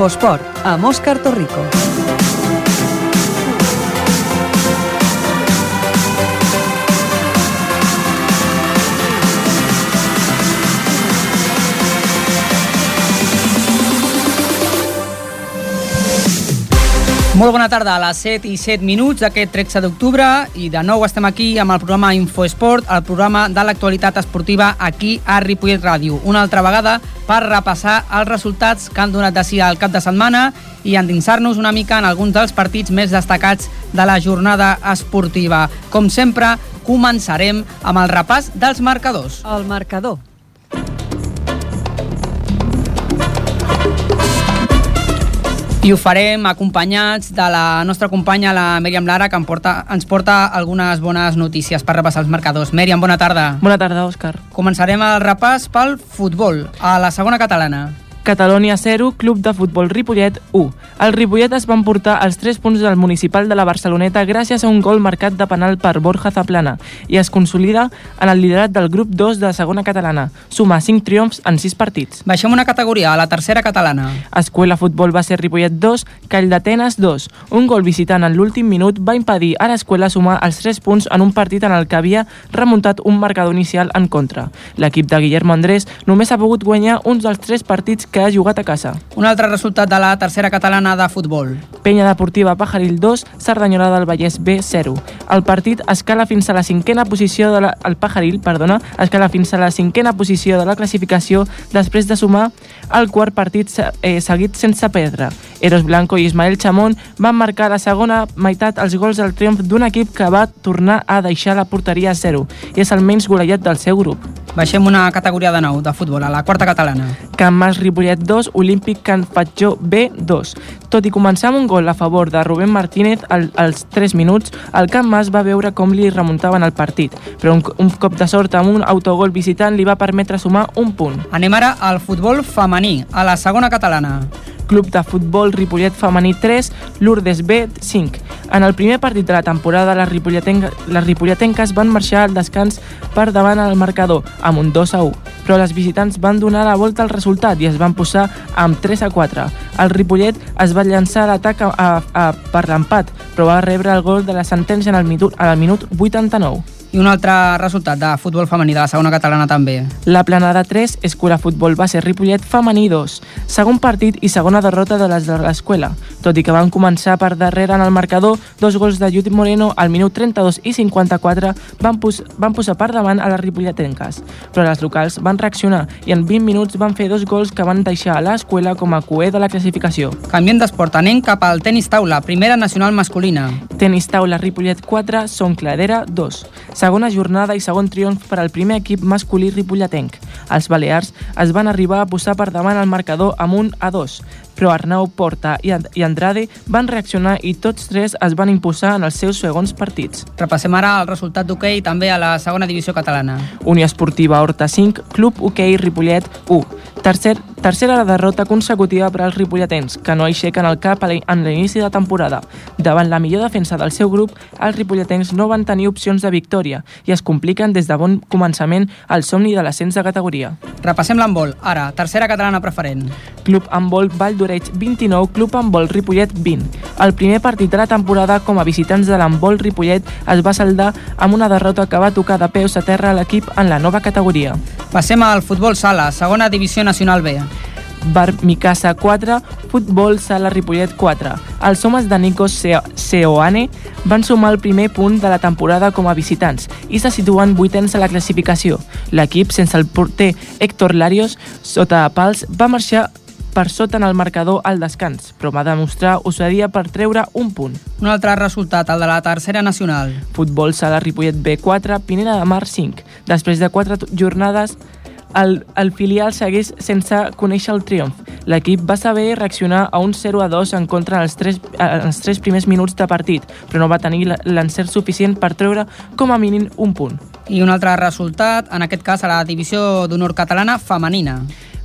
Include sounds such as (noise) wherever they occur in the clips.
Infosport, amb Òscar Torrico. Molt bona tarda, a les 7 i 7 minuts d'aquest 13 d'octubre i de nou estem aquí amb el programa Infoesport, el programa de l'actualitat esportiva aquí a Ripollet Ràdio. Una altra vegada per repassar els resultats que han donat de si al cap de setmana i endinsar-nos una mica en alguns dels partits més destacats de la jornada esportiva. Com sempre, començarem amb el repàs dels marcadors. El marcador. I ho farem acompanyats de la nostra companya, la Mèriam Lara, que em porta, ens porta algunes bones notícies per repassar els marcadors. Mèriam, bona tarda. Bona tarda, Òscar. Començarem el repàs pel futbol, a la segona catalana. Catalònia 0, Club de Futbol Ripollet 1. El Ripollet es va emportar els 3 punts del municipal de la Barceloneta gràcies a un gol marcat de penal per Borja Zaplana i es consolida en el liderat del grup 2 de segona catalana. Suma 5 triomfs en 6 partits. Baixem una categoria, a la tercera catalana. Escuela Futbol va ser Ripollet 2, Call d'Atenes 2. Un gol visitant en l'últim minut va impedir a l'escuela sumar els 3 punts en un partit en el que havia remuntat un marcador inicial en contra. L'equip de Guillermo Andrés només ha pogut guanyar uns dels 3 partits que ha jugat a casa. Un altre resultat de la tercera catalana de futbol. Penya Deportiva Pajaril 2, Cerdanyola del Vallès B 0. El partit escala fins a la cinquena posició de la... El Pajaril, perdona, escala fins a la cinquena posició de la classificació després de sumar el quart partit eh, seguit sense perdre. Eros Blanco i Ismael Chamón van marcar a la segona meitat els gols del triomf d'un equip que va tornar a deixar la porteria a zero i és el menys golejat del seu grup. Baixem una categoria de nou, de futbol, a la quarta catalana. Can Mas Ripollet 2, Olímpic Can Fatjó B 2. Tot i començar amb un gol a favor de Rubén Martínez al, als 3 minuts, el Can Mas va veure com li remuntaven el partit, però un, un cop de sort amb un autogol visitant li va permetre sumar un punt. Anem ara al futbol femení, a la segona catalana. Club de Futbol Ripollet Femení 3, Lourdes B 5. En el primer partit de la temporada, les, ripolletenca, les ripolletenques van marxar al descans per davant al marcador, amb un 2 a 1, però les visitants van donar la volta al resultat i es van posar amb 3 a 4. El Ripollet es va llançar a l'atac per l'empat, però va rebre el gol de la sentència en el minut, al minut 89. I un altre resultat de futbol femení de la segona catalana també. La planada 3, Escola Futbol Base Ripollet Femení 2. Segon partit i segona derrota de les de l'escola. Tot i que van començar per darrere en el marcador, dos gols de Judit Moreno al minut 32 i 54 van, pos van posar per davant a les ripolletenques. Però les locals van reaccionar i en 20 minuts van fer dos gols que van deixar a l'escola com a coer de la classificació. Canviem d'esport, anem cap al tenis taula, primera nacional masculina. Tenis taula Ripollet 4, Son Cladera 2. Segona jornada i segon triomf per al primer equip masculí ripolletenc. Els balears es van arribar a posar per davant el marcador amb un a 2, però Arnau Porta i Andrade van reaccionar i tots tres es van imposar en els seus segons partits. Repassem ara el resultat d'hoquei també a la segona divisió catalana. Unió Esportiva Horta 5, Club Hoquei Ripollet 1. Tercer, tercera derrota consecutiva per als ripolletens, que no aixequen el cap en l'inici de temporada. Davant la millor defensa del seu grup, els ripolletens no van tenir opcions de victòria i es compliquen des de bon començament el somni de l'ascens de categoria. Repassem l'handbol. Ara, tercera catalana preferent. Club Handbol Vall d'Oreig 29, Club Handbol Ripollet 20. El primer partit de la temporada com a visitants de l'handbol Ripollet es va saldar amb una derrota que va tocar de peus a terra a l'equip en la nova categoria. Passem al futbol sala, segona divisió nacional B. Bar Micasa 4, Futbol Sala Ripollet 4. Els homes de Nico Seoane van sumar el primer punt de la temporada com a visitants i se situen vuitens a la classificació. L'equip, sense el porter Héctor Larios, sota pals, va marxar per sota en el marcador al descans, però va demostrar osadia per treure un punt. Un altre resultat, el de la tercera nacional. Futbol Sala Ripollet B4, Pineda de Mar 5. Després de quatre jornades, el, el filial segueix sense conèixer el triomf. L'equip va saber reaccionar a un 0 a 2 en contra en els, tres, en els tres primers minuts de partit, però no va tenir l'encert suficient per treure com a mínim un punt. I un altre resultat, en aquest cas a la divisió d'honor catalana femenina.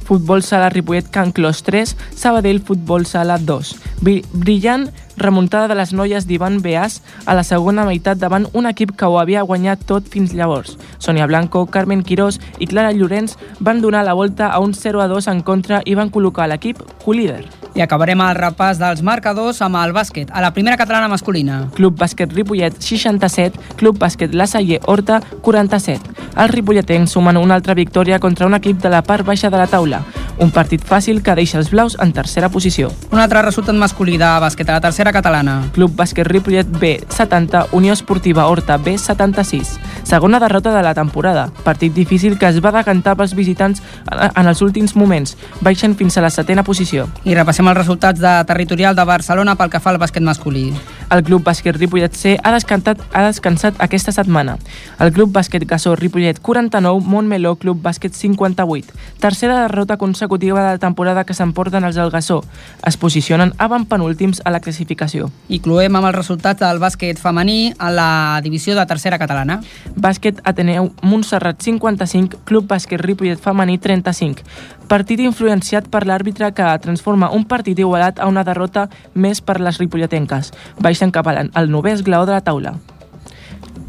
Futbol Sala Ripollet Can Clos 3, Sabadell Futbol Sala 2. Brillant remuntada de les noies d'Ivan Beas a la segona meitat davant un equip que ho havia guanyat tot fins llavors. Sonia Blanco, Carmen Quirós i Clara Llorenç van donar la volta a un 0 a 2 en contra i van col·locar l'equip co-líder. I acabarem el repàs dels marcadors amb el bàsquet. A la primera catalana masculina. Club Bàsquet Ripollet 67, Club Bàsquet La Salle Horta 47. Els ripolletens sumen una altra victòria contra un equip de la part baixa de la taula. Un partit fàcil que deixa els blaus en tercera posició. Un altre resultat masculí de bàsquet a la tercera catalana. Club Bàsquet Ripollet B 70, Unió Esportiva Horta B 76. Segona derrota de la temporada. Partit difícil que es va decantar pels visitants en els últims moments, baixen fins a la setena posició. I repassem els resultats de territorial de Barcelona pel que fa al bàsquet masculí. El Club Bàsquet Ripollet C ha descansat, ha descansat aquesta setmana. El Club Bàsquet Gassó Ripollet 49, Montmeló Club Bàsquet 58. Tercera derrota consecutiva de la temporada que s'emporten els del Gassó. Es posicionen penúltims a la classificació. I cloem amb els resultats del bàsquet femení a la divisió de tercera catalana. Bàsquet Ateneu Montserrat 55, Club Bàsquet Ripollet femení 35. Partit influenciat per l'àrbitre que transforma un partit igualat a una derrota més per les ripolletenques. Baixen cap al novè esglaó de la taula.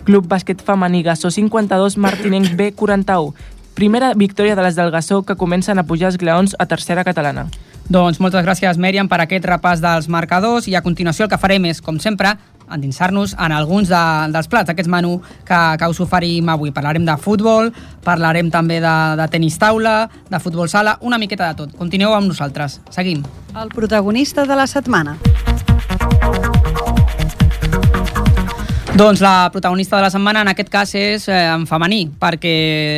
Club Bàsquet Femení Gassó 52, Martinenc B 41. Primera victòria de les del Gassó que comencen a pujar els glaons a tercera catalana. Doncs moltes gràcies, Mèriam, per aquest repàs dels marcadors i a continuació el que farem és, com sempre, endinsar-nos en alguns de, dels plats d'aquest menú que, que us oferim avui. Parlarem de futbol, parlarem també de, de tenis taula, de futbol sala, una miqueta de tot. Continueu amb nosaltres. Seguim. El protagonista de la setmana. Doncs la protagonista de la setmana en aquest cas és eh, en femení, perquè,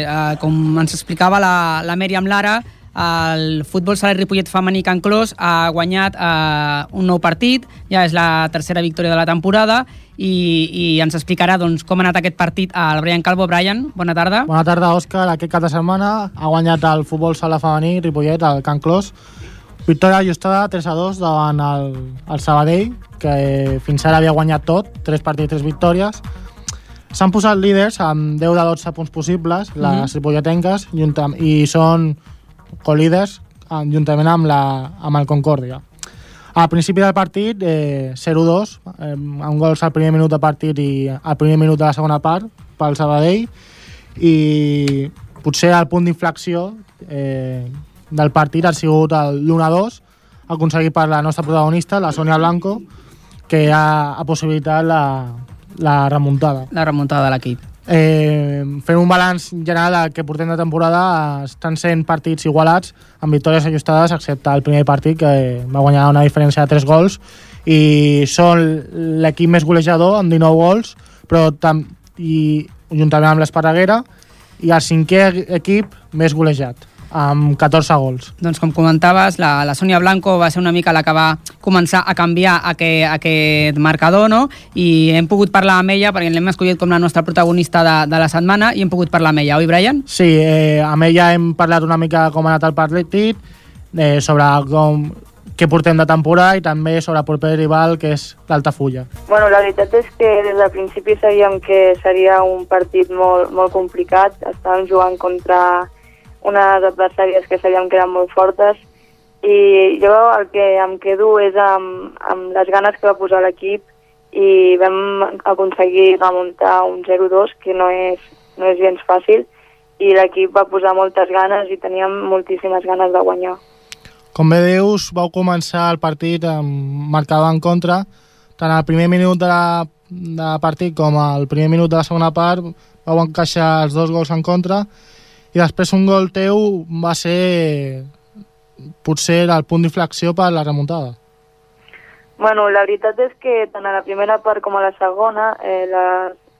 eh, com ens explicava la, la Mèriam Lara, el futbol sala Ripollet femení Can Clos ha guanyat eh, un nou partit, ja és la tercera victòria de la temporada i, i ens explicarà doncs, com ha anat aquest partit al Brian Calvo. Brian, bona tarda. Bona tarda, Òscar. Aquest cap de setmana ha guanyat el futbol sala femení Ripollet, al Can Clos. Victòria ajustada 3 a 2 davant el, el Sabadell, que fins ara havia guanyat tot, 3 partits, 3 victòries. S'han posat líders amb 10 de 12 punts possibles, les mm -hmm. ripolletenques, i són co-líders juntament amb, la, amb el Concòrdia. Al principi del partit, eh, 0-2, eh, un gols al primer minut de partit i al primer minut de la segona part pel Sabadell i potser el punt d'inflexió eh, del partit ha sigut l'1-2 aconseguit per la nostra protagonista, la Sònia Blanco, que ha, ha possibilitat la, la remuntada. La remuntada de l'equip. Eh, fent un balanç general del que portem de temporada, estan sent partits igualats, amb victòries ajustades, excepte el primer partit, que va guanyar una diferència de 3 gols, i són l'equip més golejador, amb 19 gols, però tam i juntament amb l'Esparreguera, i el cinquè equip més golejat amb 14 gols. Doncs com comentaves, la, la Sònia Blanco va ser una mica la que va començar a canviar aquest, aquest marcador, no? I hem pogut parlar amb ella, perquè l'hem escollit com la nostra protagonista de, de la setmana, i hem pogut parlar amb ella, oi, Brian? Sí, eh, amb ella hem parlat una mica com ha anat el partit, eh, sobre com, què portem de temporada i també sobre el proper rival, que és l'Altafulla. Bueno, la veritat és que des del principi sabíem que seria un partit molt, molt complicat. Estàvem jugant contra unes adversàries que sabíem que eren molt fortes i jo el que em quedo és amb, amb les ganes que va posar l'equip i vam aconseguir remuntar un 0-2 que no és, no és gens fàcil i l'equip va posar moltes ganes i teníem moltíssimes ganes de guanyar. Com bé dius, vau començar el partit amb marcador en contra, tant al primer minut de, la, de partit com al primer minut de la segona part vau encaixar els dos gols en contra i després un gol teu va ser potser el punt d'inflexió per la remuntada. Bueno, la veritat és que tant a la primera part com a la segona, eh, la,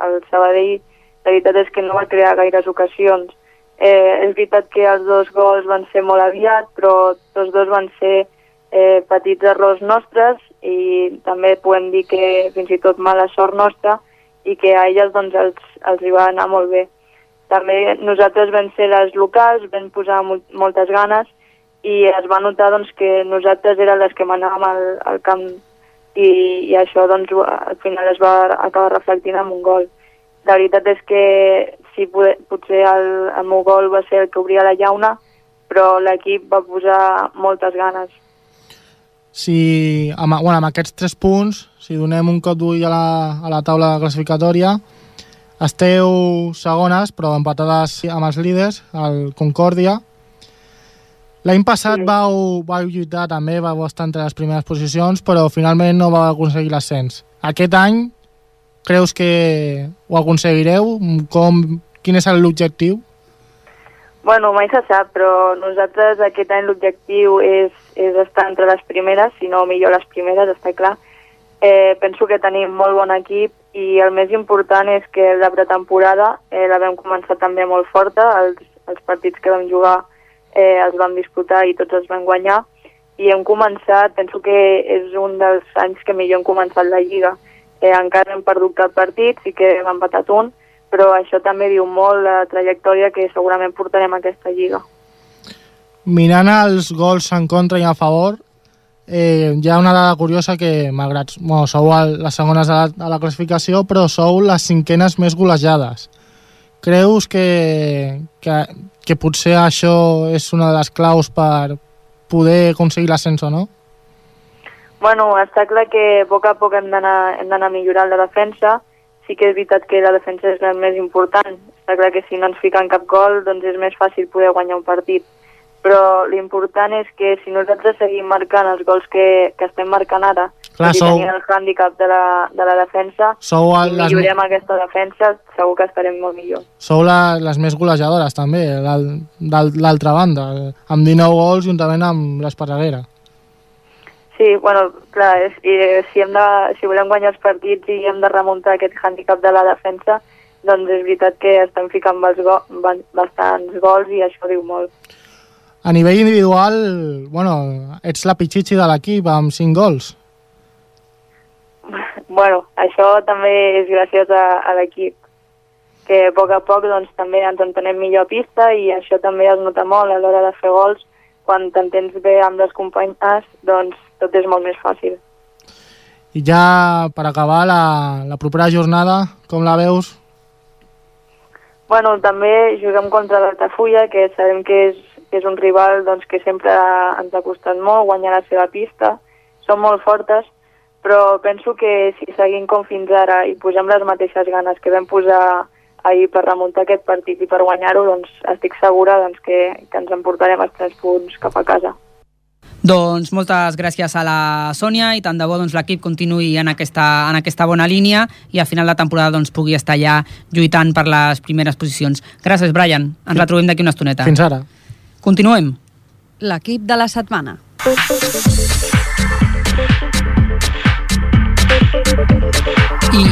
el Sabadell, la veritat és que no va crear gaires ocasions. Eh, és veritat que els dos gols van ser molt aviat, però tots dos van ser eh, petits errors nostres i també podem dir que fins i tot mala sort nostra i que a elles doncs, els, els hi va anar molt bé. També nosaltres vam ser les locals, vam posar moltes ganes i es va notar doncs, que nosaltres eren les que manàvem al, al camp i, i això doncs, al final es va acabar reflectint en un gol. La veritat és que sí, potser el, el meu gol va ser el que obria la llauna, però l'equip va posar moltes ganes. si amb, bueno, amb aquests tres punts, si donem un cop d'ull a, la, a la taula classificatòria, esteu segones, però empatades amb els líders, el Concòrdia. L'any passat vau, vau lluitar també, vau estar entre les primeres posicions, però finalment no vau aconseguir l'ascens. Aquest any creus que ho aconseguireu? Com, quin és l'objectiu? Bueno, mai se sap, però nosaltres aquest any l'objectiu és, és estar entre les primeres, si no millor les primeres, està clar. Eh, penso que tenim molt bon equip i el més important és que la pretemporada eh, la vam començar també molt forta, els, els partits que vam jugar eh, els vam disputar i tots els vam guanyar i hem començat, penso que és un dels anys que millor hem començat la Lliga. Eh, encara hem perdut cap partit, sí que hem empatat un, però això també diu molt la trajectòria que segurament portarem a aquesta Lliga. Mirant els gols en contra i a favor, eh, hi ha una dada curiosa que, malgrat bueno, sou les segones a la, a la classificació, però sou les cinquenes més golejades. Creus que, que, que potser això és una de les claus per poder aconseguir l'ascens o no? Bueno, està clar que a poc a poc hem d'anar millorant la defensa. Sí que és veritat que la defensa és el més important. Està clar que si no ens fiquen cap gol, doncs és més fàcil poder guanyar un partit. Però l'important és que si nosaltres seguim marcant els gols que, que estem marcant ara, Clar, i sou- tenint el hàndicap de la, de la defensa, Sou si les, millorem aquesta defensa, segur que estarem molt millor. sou la, les més golejadores també, l'altra banda, amb 19 gols juntament amb l'Esparreguera. Sí, bueno, clar, és, i, eh, si, hem de, si volem guanyar els partits i hem de remuntar aquest hàndicap de la defensa, doncs és veritat que estem ficant go ba- bastants gols i això diu molt. A nivell individual, bueno, ets la pitxitxi de l'equip amb 5 gols. (laughs) bueno, això també és gràcies a, a l'equip, que a poc a poc doncs, també ens entenem millor a pista i això també es nota molt a l'hora de fer gols. Quan t'entens bé amb les companyes, doncs tot és molt més fàcil. I ja per acabar la, la propera jornada, com la veus? Bueno, també juguem contra l'Altafulla, que sabem que és, que és un rival doncs, que sempre ens ha costat molt guanyar la seva pista. Són molt fortes, però penso que si seguim com fins ara i posem les mateixes ganes que vam posar ahir per remuntar aquest partit i per guanyar-ho, doncs estic segura doncs, que, que ens emportarem els tres punts cap a casa. Doncs moltes gràcies a la Sònia i tant de bo doncs, l'equip continuï en aquesta, en aquesta bona línia i a final de temporada doncs, pugui estar ja lluitant per les primeres posicions. Gràcies, Brian. Ens retrobem d'aquí una estoneta. Fins ara. Continuem. L'equip de la setmana. I,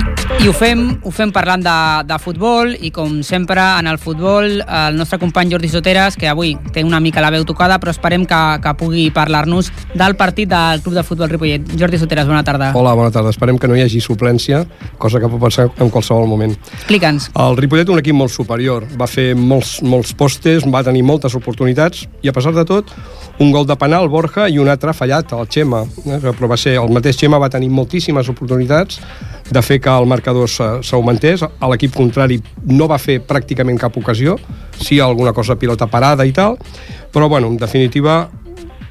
i ho fem, ho fem parlant de, de futbol i com sempre en el futbol el nostre company Jordi Soteres que avui té una mica la veu tocada però esperem que, que pugui parlar-nos del partit del Club de Futbol Ripollet. Jordi Soteres, bona tarda. Hola, bona tarda. Esperem que no hi hagi suplència, cosa que pot passar en qualsevol moment. Explica'ns. El Ripollet un equip molt superior. Va fer molts, molts postes, va tenir moltes oportunitats i, a pesar de tot, un gol de penal, Borja, i un altre fallat, el Xema. Eh, Però va ser, el mateix Xema va tenir moltíssimes oportunitats de fer que el marcador s'augmentés. A l'equip contrari no va fer pràcticament cap ocasió, sí alguna cosa pilota parada i tal, però, bueno, en definitiva,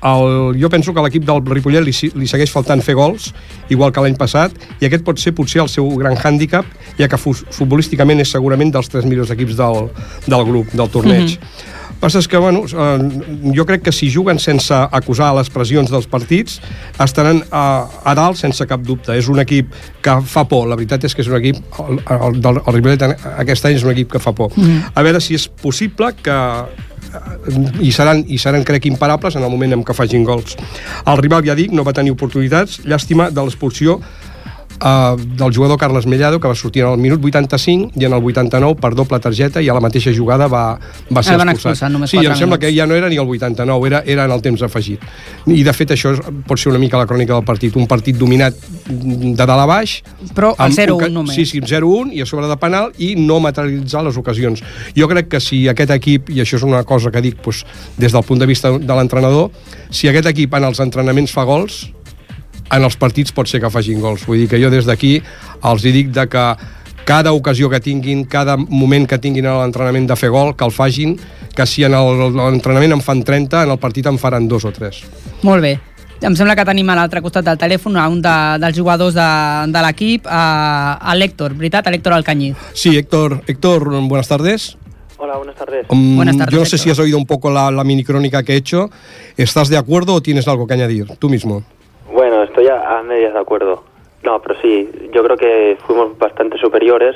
el, jo penso que a l'equip del Ripollet li, li segueix faltant fer gols, igual que l'any passat, i aquest pot ser potser el seu gran hàndicap, ja que fu- futbolísticament és segurament dels tres millors equips del, del grup, del torneig. Mm -hmm. Passa és que, bueno, eh, jo crec que si juguen sense acusar les pressions dels partits, estaran a, a dalt sense cap dubte. És un equip que fa por, la veritat és que és un equip, el, el, el, el Ripollet aquest any és un equip que fa por. Mm. A veure si és possible que i seran, i seran crec imparables en el moment en què facin gols el rival ja dic, no va tenir oportunitats llàstima de l'expulsió Uh, del jugador Carles Mellado que va sortir en el minut 85 i en el 89 per doble targeta i a la mateixa jugada va, va ser El van expulsat. expulsar només sí, em sembla minuts. que ja no era ni el 89, era, era en el temps afegit. I de fet això pot ser una mica la crònica del partit, un partit dominat de dalt a baix, Però el amb 0-1 oca- només. Sí, sí, 0-1 i a sobre de penal i no materialitzar les ocasions. Jo crec que si aquest equip, i això és una cosa que dic doncs, des del punt de vista de l'entrenador, si aquest equip en els entrenaments fa gols, en els partits pot ser que facin gols. Vull dir que jo des d'aquí els hi dic de que cada ocasió que tinguin, cada moment que tinguin a l'entrenament de fer gol, que el facin, que si en el- l'entrenament en fan 30, en el partit en faran dos o tres. Molt bé. Em sembla que tenim a l'altre costat del telèfon a un de, dels jugadors de, de l'equip, a, a l'Héctor, ¿veritat? A l'Héctor Alcañiz. Sí, Héctor, Héctor, buenas tardes. Hola, buenas tardes. Mm, Buenas tardes, Yo no sé Héctor. si has oído un poco la, la mini crónica que he hecho. ¿Estás de acuerdo o tienes algo que añadir? Tú mismo. Estoy a, a medias de acuerdo. No, pero sí, yo creo que fuimos bastante superiores,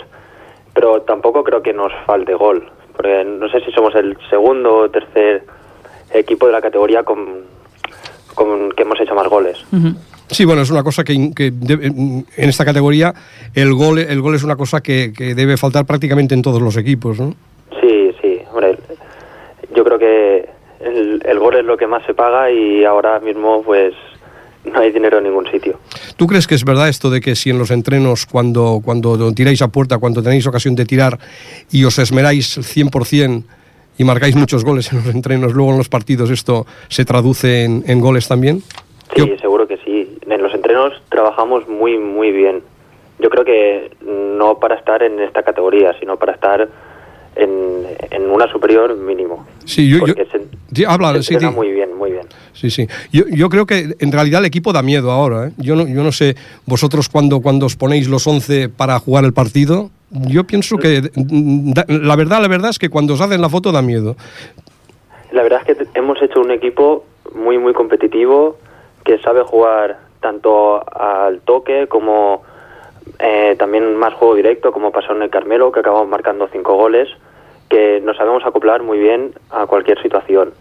pero tampoco creo que nos falte gol, porque no sé si somos el segundo o tercer equipo de la categoría con, con que hemos hecho más goles. Sí, bueno, es una cosa que, que debe- en esta categoría el gol, el gol es una cosa que, que debe faltar prácticamente en todos los equipos, ¿no? Sí, sí, hombre, yo creo que el, el gol es lo que más se paga y ahora mismo pues no hay dinero en ningún sitio. ¿Tú crees que es verdad esto de que si en los entrenos, cuando, cuando tiráis a puerta, cuando tenéis ocasión de tirar y os esmeráis 100% y marcáis muchos goles en los entrenos, luego en los partidos esto se traduce en, en goles también? Sí, Yo- seguro que sí. En los entrenos trabajamos muy, muy bien. Yo creo que no para estar en esta categoría, sino para estar en, en una superior mínimo. Sí, yo, yo- Porque se, Sí, habla, se sí, entrena sí. muy bien, muy bien. Sí, sí. Yo, yo creo que en realidad el equipo da miedo ahora. ¿eh? Yo, no, yo no sé, vosotros cuando, cuando os ponéis los 11 para jugar el partido, yo pienso que mm, la verdad, la verdad es que cuando os hacen la foto da miedo. La verdad es que hemos hecho un equipo muy, muy competitivo, que sabe jugar tanto al toque como eh, también más juego directo, como pasó en el Carmelo, que acabamos marcando cinco goles, que nos sabemos acoplar muy bien a cualquier situación.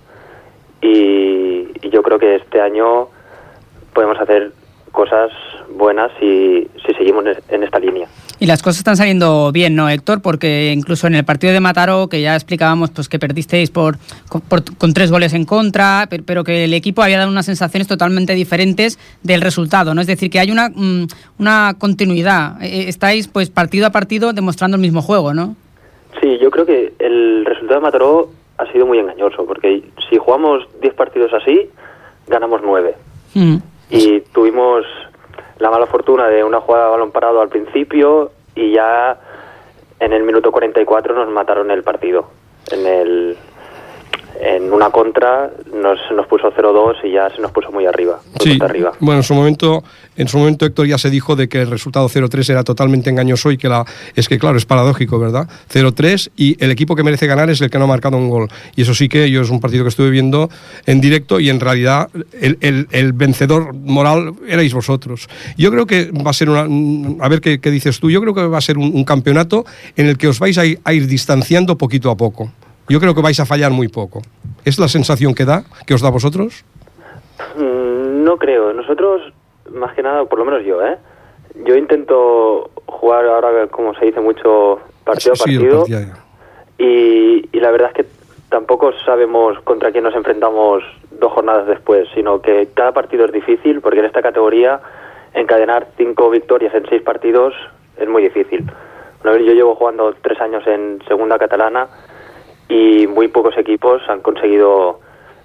Y, yo creo que este año podemos hacer cosas buenas si, si seguimos en- esta línea. Y las cosas están saliendo bien, ¿no, Héctor? Porque incluso en el partido de Mataró, que ya explicábamos pues que perdisteis por, por- con tres goles en contra, per- pero que el equipo había dado unas sensaciones totalmente diferentes del resultado, ¿no? Es decir, que hay una, mm, una continuidad. Eh, Estáis pues partido a partido demostrando el mismo juego, ¿no? Sí, yo creo que el resultado de Mataró ha sido muy engañoso, porque si jugamos 10 partidos así, ganamos 9. Mm. Y tuvimos la mala fortuna de una jugada de balón parado al principio y ya en el minuto 44 nos mataron el partido. En el en una contra nos, nos puso 0-2 y ya se nos puso muy arriba, muy Sí, arriba. bueno, en su momento, en su momento Héctor ya se dijo de que el resultado 0-3 era totalmente engañoso y que la es que claro, es paradójico, ¿verdad? 0-3 y el equipo que merece ganar es el que no ha marcado un gol. Y eso sí que yo es un partido que estuve viendo en directo y en realidad el, el- el vencedor moral erais vosotros. Yo creo que va a ser una a ver qué, qué dices tú, yo creo que va a ser un, un campeonato en el que os vais a ir, a ir distanciando poquito a poco. Yo creo que vais a fallar muy poco. ¿Es la sensación que da, que os da a vosotros? Mm, No creo. Nosotros, más que nada, por lo menos yo, ¿eh? Yo intento jugar ahora, como se dice mucho, partido a Sí, el partido. ya. Y, y la verdad es que tampoco sabemos contra quién nos enfrentamos dos jornadas después, sino que cada partido es difícil, porque en esta categoría encadenar cinco victorias en seis partidos es muy difícil. Vez yo llevo jugando tres años en segunda catalana y muy pocos equipos han conseguido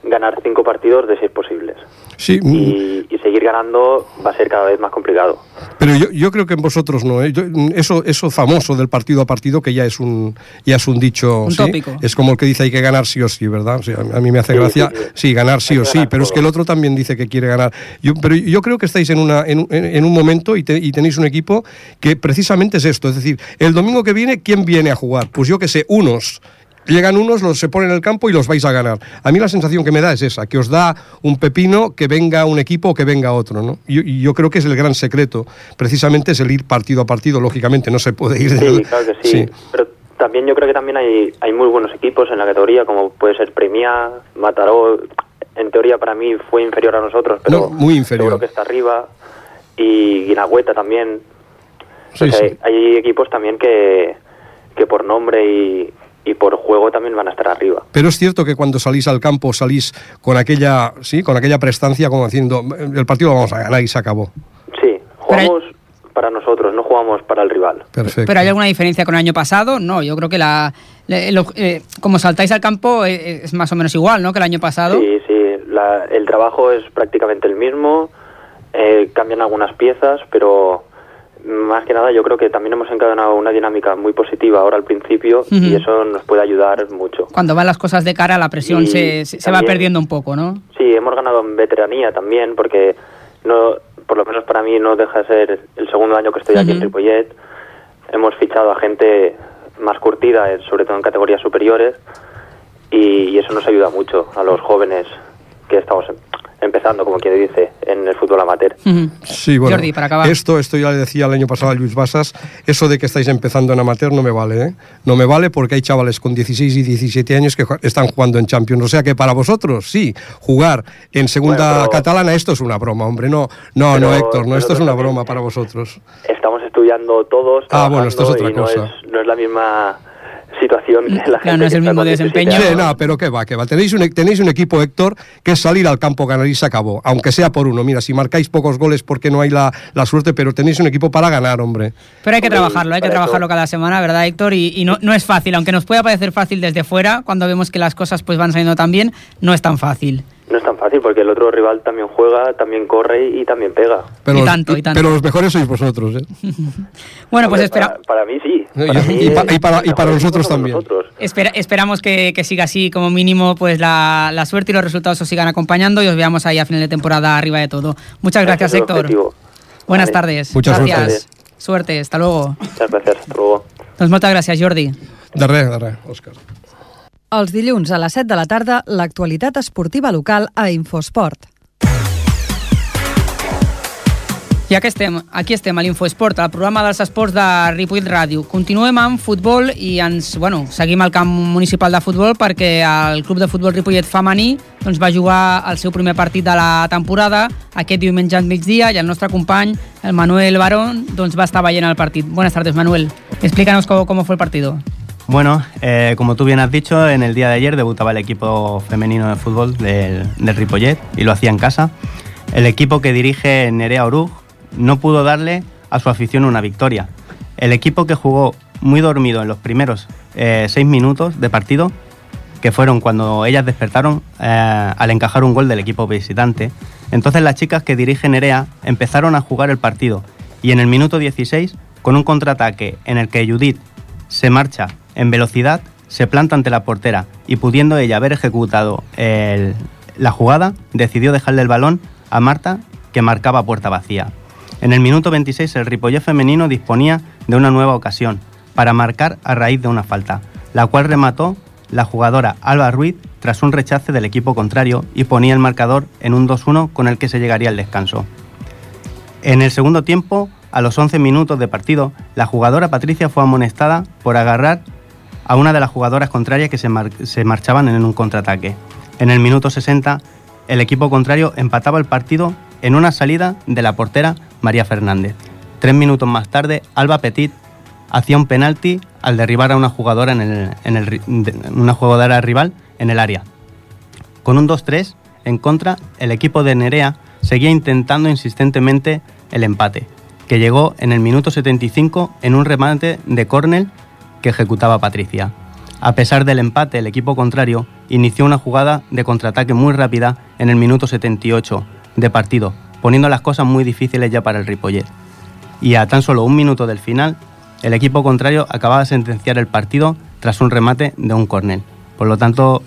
ganar cinco partidos de seis posibles. Sí, mm, Y, y seguir ganando va a ser cada vez más complicado. pero yo, yo creo que en vosotros no. ¿eh? Yo- eso, eso famoso del partido a partido, que ya es un, ya es un dicho. Un ¿sí? tópico. Es como el que dice hay que ganar sí o sí, ¿verdad? O sea, a mí me hace Sí, gracia. sí, sí. Sí, ganar sí Hay o sí, pero es que el otro también dice que quiere ganar. Yo, pero yo creo que estáis en, una, en, un- en un momento y, te- y tenéis un equipo que precisamente es esto. Es decir, el domingo que viene, ¿quién viene a jugar? Pues yo que sé, unos. Llegan unos, los se ponen en el campo y los vais a ganar. A mí la sensación que me da es esa, que os da un pepino que venga un equipo o que venga otro. ¿no? Y, y yo creo que es el gran secreto. Precisamente es el ir partido a partido, lógicamente, no se puede ir... Sí, claro que sí. Pero también yo creo que también hay, hay muy buenos equipos en la categoría, como puede ser Premia, Mataró. En teoría para mí fue inferior a nosotros, pero No, muy inferior. seguro que está arriba. Y Guinagüeta también. Sí, O sea, sí. Hay, hay equipos también que, que por nombre y, y por juego también van a estar arriba. Pero es cierto que cuando salís al campo salís con aquella, sí, con aquella prestancia como haciendo el partido lo vamos a ganar y se acabó. Sí, jugamos para nosotros, no jugamos para el rival. Perfecto. ¿Pero hay alguna diferencia con el año pasado? No, yo creo que la, lo- eh, como saltáis al campo eh, es más o menos igual, ¿no? Que el año pasado. Sí, sí, la- el trabajo es prácticamente el mismo, eh, cambian algunas piezas, pero más que nada yo creo que también hemos encadenado una dinámica muy positiva ahora al principio y eso nos puede ayudar mucho. Cuando van las cosas de cara, la presión se, se- va perdiendo un poco, ¿no? Sí, hemos ganado en veteranía también, porque no, por lo menos para mí no deja de ser el segundo año que estoy aquí en Ujú. Ripollet. Hemos fichado a gente más curtida, eh, sobre todo en categorías superiores, y, y eso nos ayuda mucho a los jóvenes que estamos em- empezando, como quien dice, en el fútbol amateur. Ujú. Sí, bueno, Jordi, para acabar. Esto, esto ya le decía el año pasado a Luis Basas, eso de que estáis empezando en amateur no me vale, ¿eh? No me vale porque hay chavales con 16 y 17 años que están jugando en Champions. O sea que para vosotros, sí, jugar en segunda Bueno, pero- catalana, esto es una broma, hombre. No, no, Pero no, Héctor, no, esto es una broma para vosotros. Estamos estudiando todos. Ah, bueno, esto es otra no cosa. es, no es la misma situación que la Claro, gente no es que el mismo con 17 desempeño. Sí, no, pero qué va, qué va. Tenéis un, tenéis un equipo, Héctor, que es salir al campo, ganar y se acabó. Aunque sea por uno. Mira, si marcáis pocos goles porque no hay la, la suerte, pero tenéis un equipo para ganar, hombre. Pero hay que trabajarlo, hay que trabajarlo cada semana, ¿verdad, Héctor? Y, y no, no es fácil, aunque nos pueda parecer fácil desde fuera, cuando vemos que las cosas pues van saliendo tan bien, no es tan fácil. No es tan fácil porque el otro rival también juega, también corre y, y también pega. Pero Y los- tanto, y tanto. Pero los mejores sois vosotros, ¿eh? (laughs) Bueno, pues espera, Para, para mí sí. Y- Para mí y pa- y para- para nosotros también. nosotros. espera- esperamos que, que siga así, como mínimo, pues la, la suerte y los resultados os sigan acompañando y os veamos ahí a final de temporada arriba de todo. Muchas gracias, el Héctor. objetivo. Buenas Vale. tardes. Muchas gracias. suerte. Suerte, hasta luego. Muchas gracias. Hasta luego. Doncs moltes gràcies, Jordi. De res, de res, Òscar. Els dilluns a les 7 de la tarda, l'actualitat esportiva local a Infosport. Ja que estem, aquí estem a l'Infoesport, al programa dels esports de Ripoll Ràdio. Continuem amb futbol i ens, bueno, seguim al camp municipal de futbol perquè el club de futbol Ripollet femení doncs, va jugar el seu primer partit de la temporada aquest diumenge al migdia i el nostre company, el Manuel Barón, doncs, va estar veient el partit. Buenas tardes, Manuel. Explícanos cómo, cómo fue el partido. Bueno, eh, como tú bien has dicho, en el día de ayer debutaba el equipo femenino de fútbol del, del Ripollet y lo hacía en casa. El equipo que dirige Nerea Oruj no pudo darle a su afición una victoria. El equipo que jugó muy dormido en los primeros eh, seis minutos de partido, que fueron cuando ellas despertaron eh, al encajar un gol del equipo visitante. Entonces las chicas que dirige Nerea empezaron a jugar el partido y en el minuto 16, con un contraataque en el que Judith se marcha en velocidad, se planta ante la portera y pudiendo ella haber ejecutado el- la jugada, decidió dejarle el balón a Marta, que marcaba puerta vacía. En el minuto 26 el Ripollet femenino disponía de una nueva ocasión para marcar a raíz de una falta, la cual remató la jugadora Alba Ruiz tras un rechace del equipo contrario y ponía el marcador en un 2-1 con el que se llegaría al descanso. En el segundo tiempo, a los 11 minutos de partido, la jugadora Patricia fue amonestada por agarrar a una de las jugadoras contrarias que se, se marchaban en un contraataque. En el minuto 60, el equipo contrario empataba el partido en una salida de la portera María Fernández. Tres minutos más tarde, Alba Petit hacía un penalti al derribar a una jugadora, en el, en el una jugadora rival en el área. Con un 2-3 en contra, el equipo de Nerea seguía intentando insistentemente el empate, que llegó en el minuto 75 en un remate de córner que ejecutaba Patricia. A pesar del empate, el equipo contrario inició una jugada de contraataque muy rápida en el minuto 78 de partido, poniendo las cosas muy difíciles ya para el Ripollet. Y a tan solo un minuto del final, el equipo contrario acababa de sentenciar el partido tras un remate de un córner. Por lo tanto,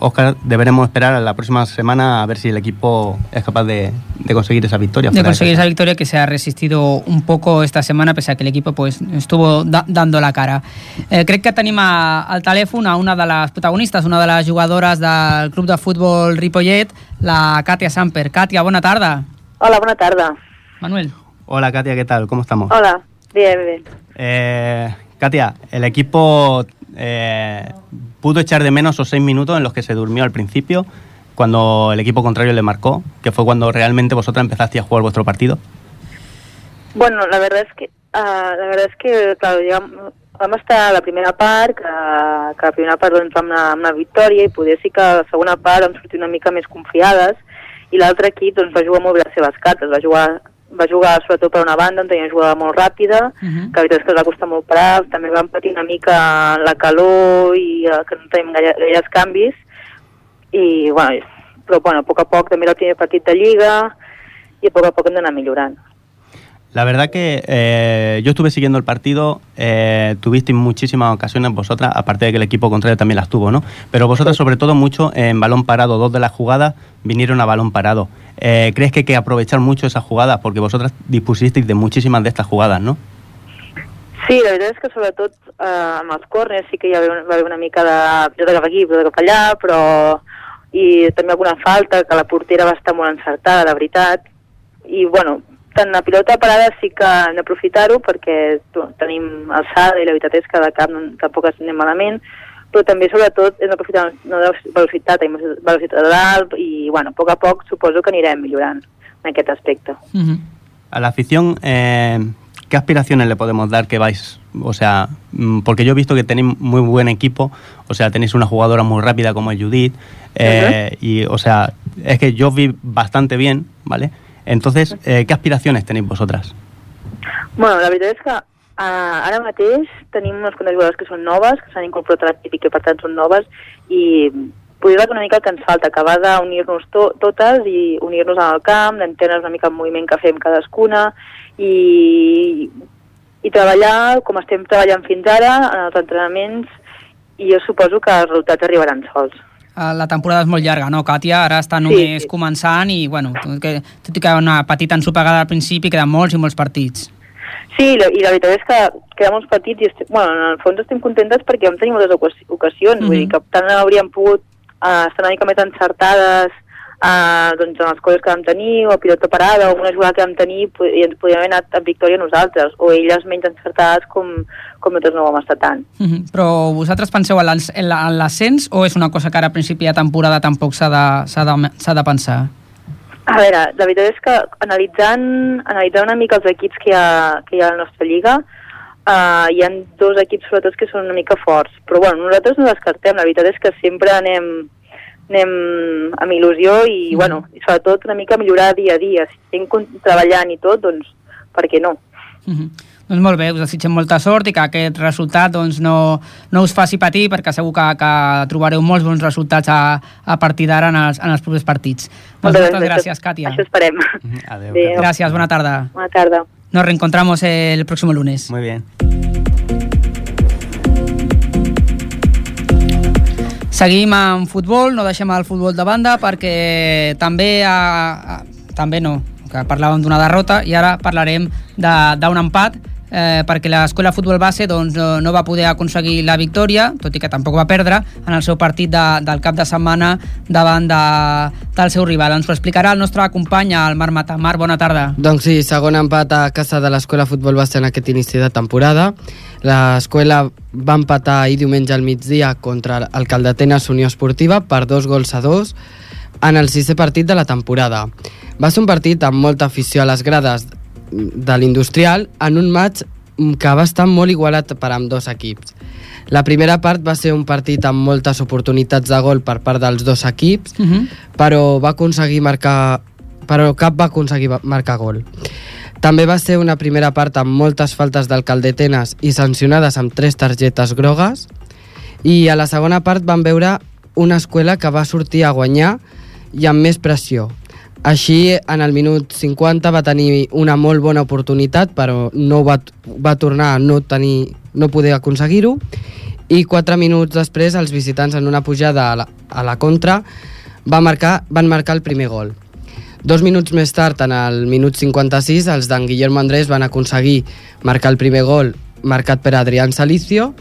Oscar, deberemos esperar a la próxima semana a ver si el equipo es capaz de, de conseguir esa victoria. De conseguir esa victoria que se ha resistido un poco esta setmana, pese a que el equipo pues, estuvo da dando la cara. Eh, crec que tenim a, al telèfon a una de les protagonistes, una de les jugadores del club de futbol Ripollet, la Katia Samper. Katia, bona tarda. Hola, bona tarda. Manuel. Hola Katia, ¿qué tal? ¿Cómo estamos? Hola, bien, bien. Eh, Katia, el equipo eh, pudo echar de menos esos seis minutos en los que se durmió al principio, cuando el equipo contrario le marcó, que fue cuando realmente vosotras empezasteis a jugar vuestro partido. Bueno, la verdad es que, ah, la verdad es que, claro, llegam, vam estar a la primera part, que, que la primera part doncs, amb, una, amb una victòria, i poder sí que a la segona part vam sortir una mica més confiades, i l'altre equip doncs, va jugar molt bé les seves cartes, va jugar, va jugar sobretot per una banda, on tenia una jugada molt ràpida, Uh -huh. que la veritat és que va costar molt parar, també van patir una mica la calor i eh, que no tenim gaire, gaires canvis, i bueno, però bueno, a poc a poc també era el primer partit de Lliga, i a poc a poc hem d'anar millorant. La verdad que eh, yo estuve siguiendo el partido, eh, tuvisteis muchísimas ocasiones vosotras, aparte de que el equipo contrario también las tuvo, ¿no? Pero vosotras sobre todo mucho en balón parado, dos de las jugadas vinieron a balón parado. Eh, ¿Crees que hay que aprovechar mucho esas jugadas? Porque vosotras dispusisteis de muchísimas de estas jugadas, ¿no? Sí, la veritat és que sobretot eh, amb els córners sí que hi va haver, una, va haver una mica de pilota cap aquí, pilota cap allà, però i també alguna falta, que la portera va estar molt encertada, la veritat. I, bueno, tant la pilota parada sí que hem d'aprofitar-ho perquè tenim alçada i la veritat és que de cap tampoc anem malament, però també sobretot hem d'aprofitar no, de velocitat, tenim velocitat dalt i, bueno, a poc a poc suposo que anirem millorant en aquest aspecte. Uh -huh. A la afición, eh, ¿qué aspiraciones le podemos dar que vais? O sea, mm, porque yo he visto que tenéis muy buen equipo, o sea, tenéis una jugadora muy rápida como es Judith, eh, y, o sea, es que yo vi bastante bien, ¿vale? Entonces, eh, ¿qué aspiraciones tenéis vosotras? Bueno, la veritat és que uh, ara mateix tenim unes jugadores que són noves, que s'han incorporat a l'equip i que per tant són noves, i podria que una mica el que ens falta, acabar d'unir-nos to totes i unir-nos al camp, d'entendre una mica el moviment que fem cadascuna i, i treballar com estem treballant fins ara en els entrenaments i jo suposo que els resultats arribaran sols. Eh, La temporada és molt llarga, no, Càtia? Ara està només sí. començant i, bueno, que, tot i que una petita ensopegada al principi, queden molts i molls partits. Sí, i la, i la veritat és que quedem molts petits i estem, bueno, en el fons estem contentes perquè vam tenir moltes ocasions, ocasions vull dir que tant hauríem pogut uh, estar una mica més encertades uh, doncs, en les coses que vam tenir, o a pilota parada, o una jugada que vam tenir i ens podíem haver anat amb victòria nosaltres, o elles menys encertades com, com nosaltres no ho vam estar tant. Uh -huh. Però vosaltres penseu en l'as- en la- en l'ascens o és una cosa que ara a principi de temporada tampoc s'ha de, de, de pensar? A veure, la veritat és que analitzant, analitzant una mica els equips que hi ha, que hi ha a la nostra lliga, uh, hi ha dos equips sobretot que són una mica forts, però bueno, nosaltres no descartem, la veritat és que sempre anem, anem amb il·lusió i, Mhm. bueno, i sobretot una mica millorar dia a dia. Si estem treballant i tot, doncs per què no? Uh -huh. Doncs molt bé, us desitgem molta sort i que aquest resultat doncs, no, no us faci patir perquè segur que, que trobareu molts bons resultats a, a partir d'ara en, els, en els propers partits. Doncs moltes Això- gràcies, Càtia. Això esperem. Adeu. Bé. Gracias, buena tarde. Bona tarda. Nos reencontramos el próximo lunes. Muy bien. Seguim amb futbol, no deixem el futbol de banda perquè també, a, a, també no, que parlàvem d'una derrota i ara parlarem d'un empat eh, perquè l'escola futbol base doncs, no, va poder aconseguir la victòria, tot i que tampoc va perdre en el seu partit de, del cap de setmana davant de, del seu rival. Ens ho explicarà el nostre company, el Marc Mata. Marc, bona tarda. Doncs sí, segon empat a casa de l'Escola Futbol Base en aquest inici de temporada. L'escola va empatar ahir diumenge al migdia contra el Caldatenes Unió Esportiva per dos gols a dos en el sisè partit de la temporada. Va ser un partit amb molta afició a les grades de l'Industrial en un maig que va estar molt igualat per amb dos equips. La primera part va ser un partit amb moltes oportunitats de gol per part dels dos equips, Uh -huh. però va aconseguir marcar però cap va aconseguir marcar gol. També va ser una primera part amb moltes faltes del Caldetenes i sancionades amb tres targetes grogues i a la segona part van veure una escola que va sortir a guanyar i amb més pressió. Així, en el minut 50 va tenir una molt bona oportunitat, però no va, va tornar a no, tenir, no poder aconseguir-ho. I quatre minuts després, els visitants en una pujada a la, a la contra va marcar, van marcar el primer gol. Dos minuts més tard, en el minut 56, els d'en Guillermo Andrés van aconseguir marcar el primer gol marcat per Adrián Salicio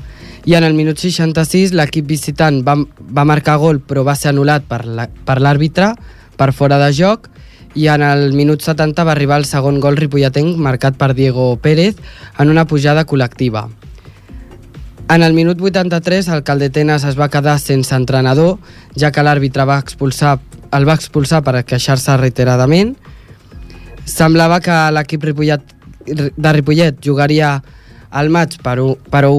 i en el minut 66 l'equip visitant va, va marcar gol però va ser anul·lat per la- l'àrbitre per fora de joc i en el minut 70 va arribar el segon gol ripolletenc marcat per Diego Pérez en una pujada col·lectiva. En el minut 83 el Caldetenes es va quedar sense entrenador, ja que l'àrbitre va expulsar, el va expulsar per queixar-se reiteradament. Semblava que l'equip Ripollet, de Ripollet jugaria el maig, però, però,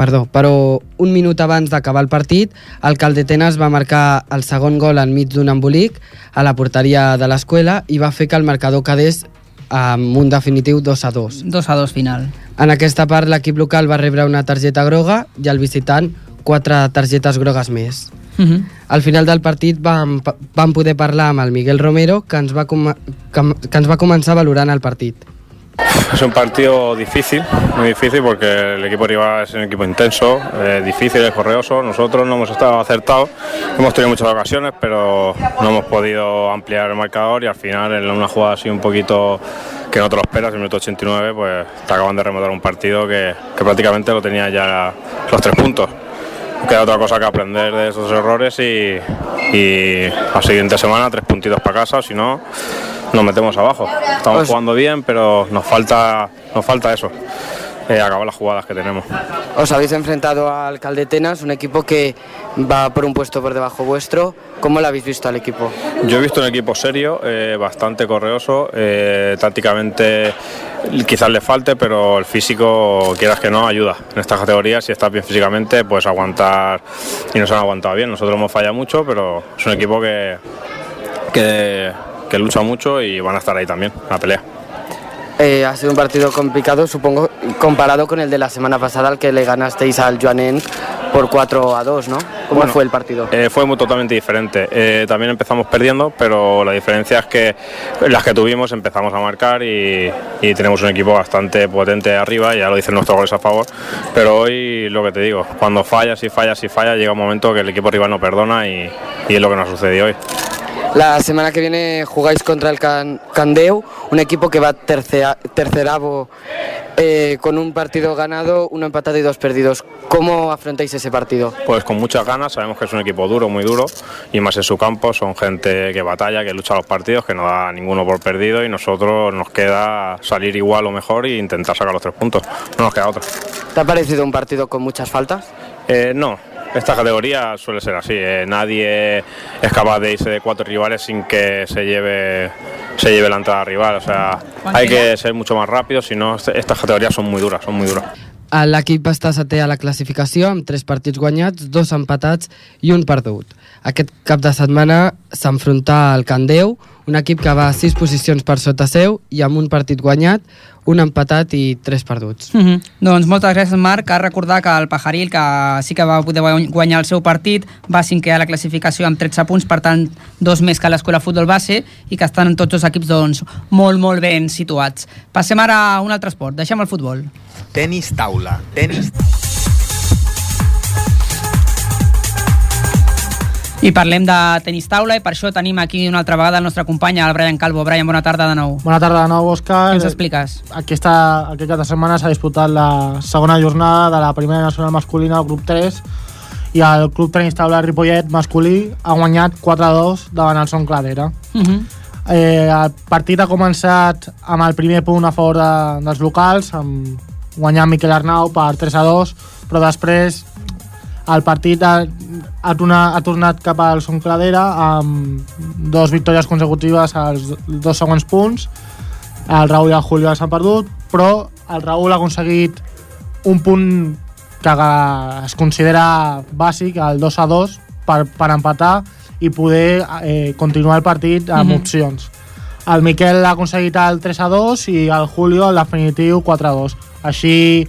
perdó, però un minut abans d'acabar el partit, el Caldetenes va marcar el segon gol enmig d'un embolic a la porteria de l'escola i va fer que el marcador quedés amb un definitiu 2 a 2. 2 a 2 final. En aquesta part, l'equip local va rebre una targeta groga i el visitant quatre targetes grogues més. Uh -huh. Al final del partit vam, vam poder parlar amb el Miguel Romero, que ens va, com que, que ens va començar valorant el partit. (laughs) Es un partido difícil, muy difícil porque el equipo rival es un equipo intenso, eh, difícil, es correoso. Nosotros no hemos estado acertados, hemos tenido muchas ocasiones, pero no hemos podido ampliar el marcador y al final en una jugada así un poquito que no te lo esperas, en el minuto 89, pues te acaban de remontar un partido que, que prácticamente lo tenía ya los tres puntos. Queda otra cosa que aprender de esos errores y la siguiente semana tres puntitos para casa, si no nos metemos abajo. Estamos Pues- jugando bien, pero nos falta, nos falta eso, eh, acabar las jugadas que tenemos. Os habéis enfrentado al Caldetenas, un equipo que va por un puesto por debajo vuestro. ¿Cómo lo habéis visto al equipo? Yo he visto un equipo serio, eh, bastante correoso, eh, tácticamente quizás le falte, pero el físico, quieras que no, ayuda. En estas categorías, si estás bien físicamente, puedes aguantar y nos han aguantado bien. Nosotros hemos fallado mucho, pero es un equipo que, que, que lucha mucho y van a estar ahí también, la pelea. Eh, ha sido un partido complicado, supongo, comparado con el de la semana pasada, al que le ganasteis al Joanenc por 4 a 2, ¿no? ¿Cómo Bueno, fue el partido? Eh, fue muy totalmente diferente. Eh, también empezamos perdiendo, pero la diferencia es que las que tuvimos empezamos a marcar y, y tenemos un equipo bastante potente arriba, ya lo dicen nuestros goles a favor. Pero hoy lo que te digo, cuando fallas y fallas y fallas, llega un momento que el equipo rival no perdona y, y es lo que nos ha sucedido hoy. La semana que viene jugáis contra el Can- Candeu, un equipo que va tercea- terceravo eh, con un partido ganado, uno empatado y dos perdidos. ¿Cómo afrontáis ese partido? Pues con muchas ganas, sabemos que es un equipo duro, muy duro, y más en su campo, son gente que batalla, que lucha los partidos, que no da ninguno por perdido y nosotros nos queda salir igual o mejor e intentar sacar los tres puntos, no nos queda otra. ¿Te ha parecido un partido con muchas faltas? Eh, no, esta categoría suele ser así, eh, nadie es capaz de irse de cuatro rivales sin que se lleve, se lleve la entrada rival, o sea, hay que ser mucho más rápido, si no, est- estas categorías son muy duras, son muy duras. L'equip està setè a la classificació amb 3 partits guanyats, 2 empatats i un perdut. Aquest cap de setmana s'enfronta al Candeu, un equip que va 6 posicions per sota seu i amb un partit guanyat, un empatat i 3 perduts. Mm -hmm. Doncs moltes gràcies, Marc. A recordar que el Pajaril, que sí que va poder guany- guanyar el seu partit, va cinquè a la classificació amb 13 punts, per tant, dos més que l'escola futbol base, i que estan tots els equips doncs, molt, molt ben situats. Passem ara a un altre esport. Deixem el futbol. Tenis taula. Tenis I parlem de tenis taula i per això tenim aquí una altra vegada el nostre company, el Brian Calvo. Brian, bona tarda de nou. Bona tarda de nou, Òscar. Què ens expliques? Aquesta, aquest cap de setmana s'ha disputat la segona jornada de la primera nacional masculina del grup 3 i el club tenis taula Ripollet masculí ha guanyat 4-2 davant el Son Cladera. Uh -huh. Eh, el partit ha començat amb el primer punt a favor de, dels locals, amb guanyar Miquel Arnau per 3 a 2, però després el partit ha, ha, tornat, ha tornat cap al Son Cladera amb dos victòries consecutives als dos següents punts. El Raül i el Julio s'han perdut, però el Raül ha aconseguit un punt que es considera bàsic, el 2 a 2, per, per empatar i poder eh, continuar el partit amb Mhm. opcions. El Miquel ha aconseguit el 3 a 2 i el Julio el definitiu 4 a 2. Així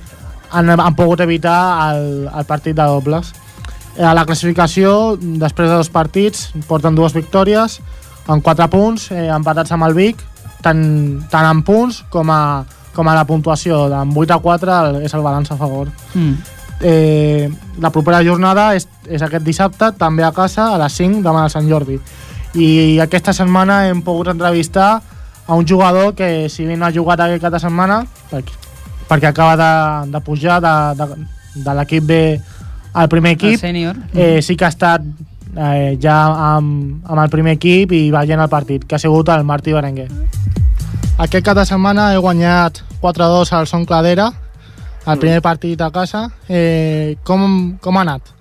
han, han pogut evitar el, el partit de dobles. Eh, A la classificació, després de dos partits, porten dues victòries, amb 4 punts, eh, empatats amb el Vic, tant, tant en punts com a, com a la puntuació. Amb 8 a 4 el, és el balanç a favor. Mm. Eh, la propera jornada és, és aquest dissabte, també a casa, a les 5, demà a Sant Jordi. I aquesta setmana hem pogut entrevistar a un jugador que, si bé no ha jugat aquest cap de setmana, perquè, perquè acaba de, de pujar de, de, de l'equip B al primer equip, El sènior. eh, sí que ha estat eh, ja amb, amb el primer equip i veient el partit, que ha sigut el Martí Berenguer. Aquest cap de setmana he guanyat 4-2 al Son Cladera, el primer partit a casa. Eh, com, com ha anat?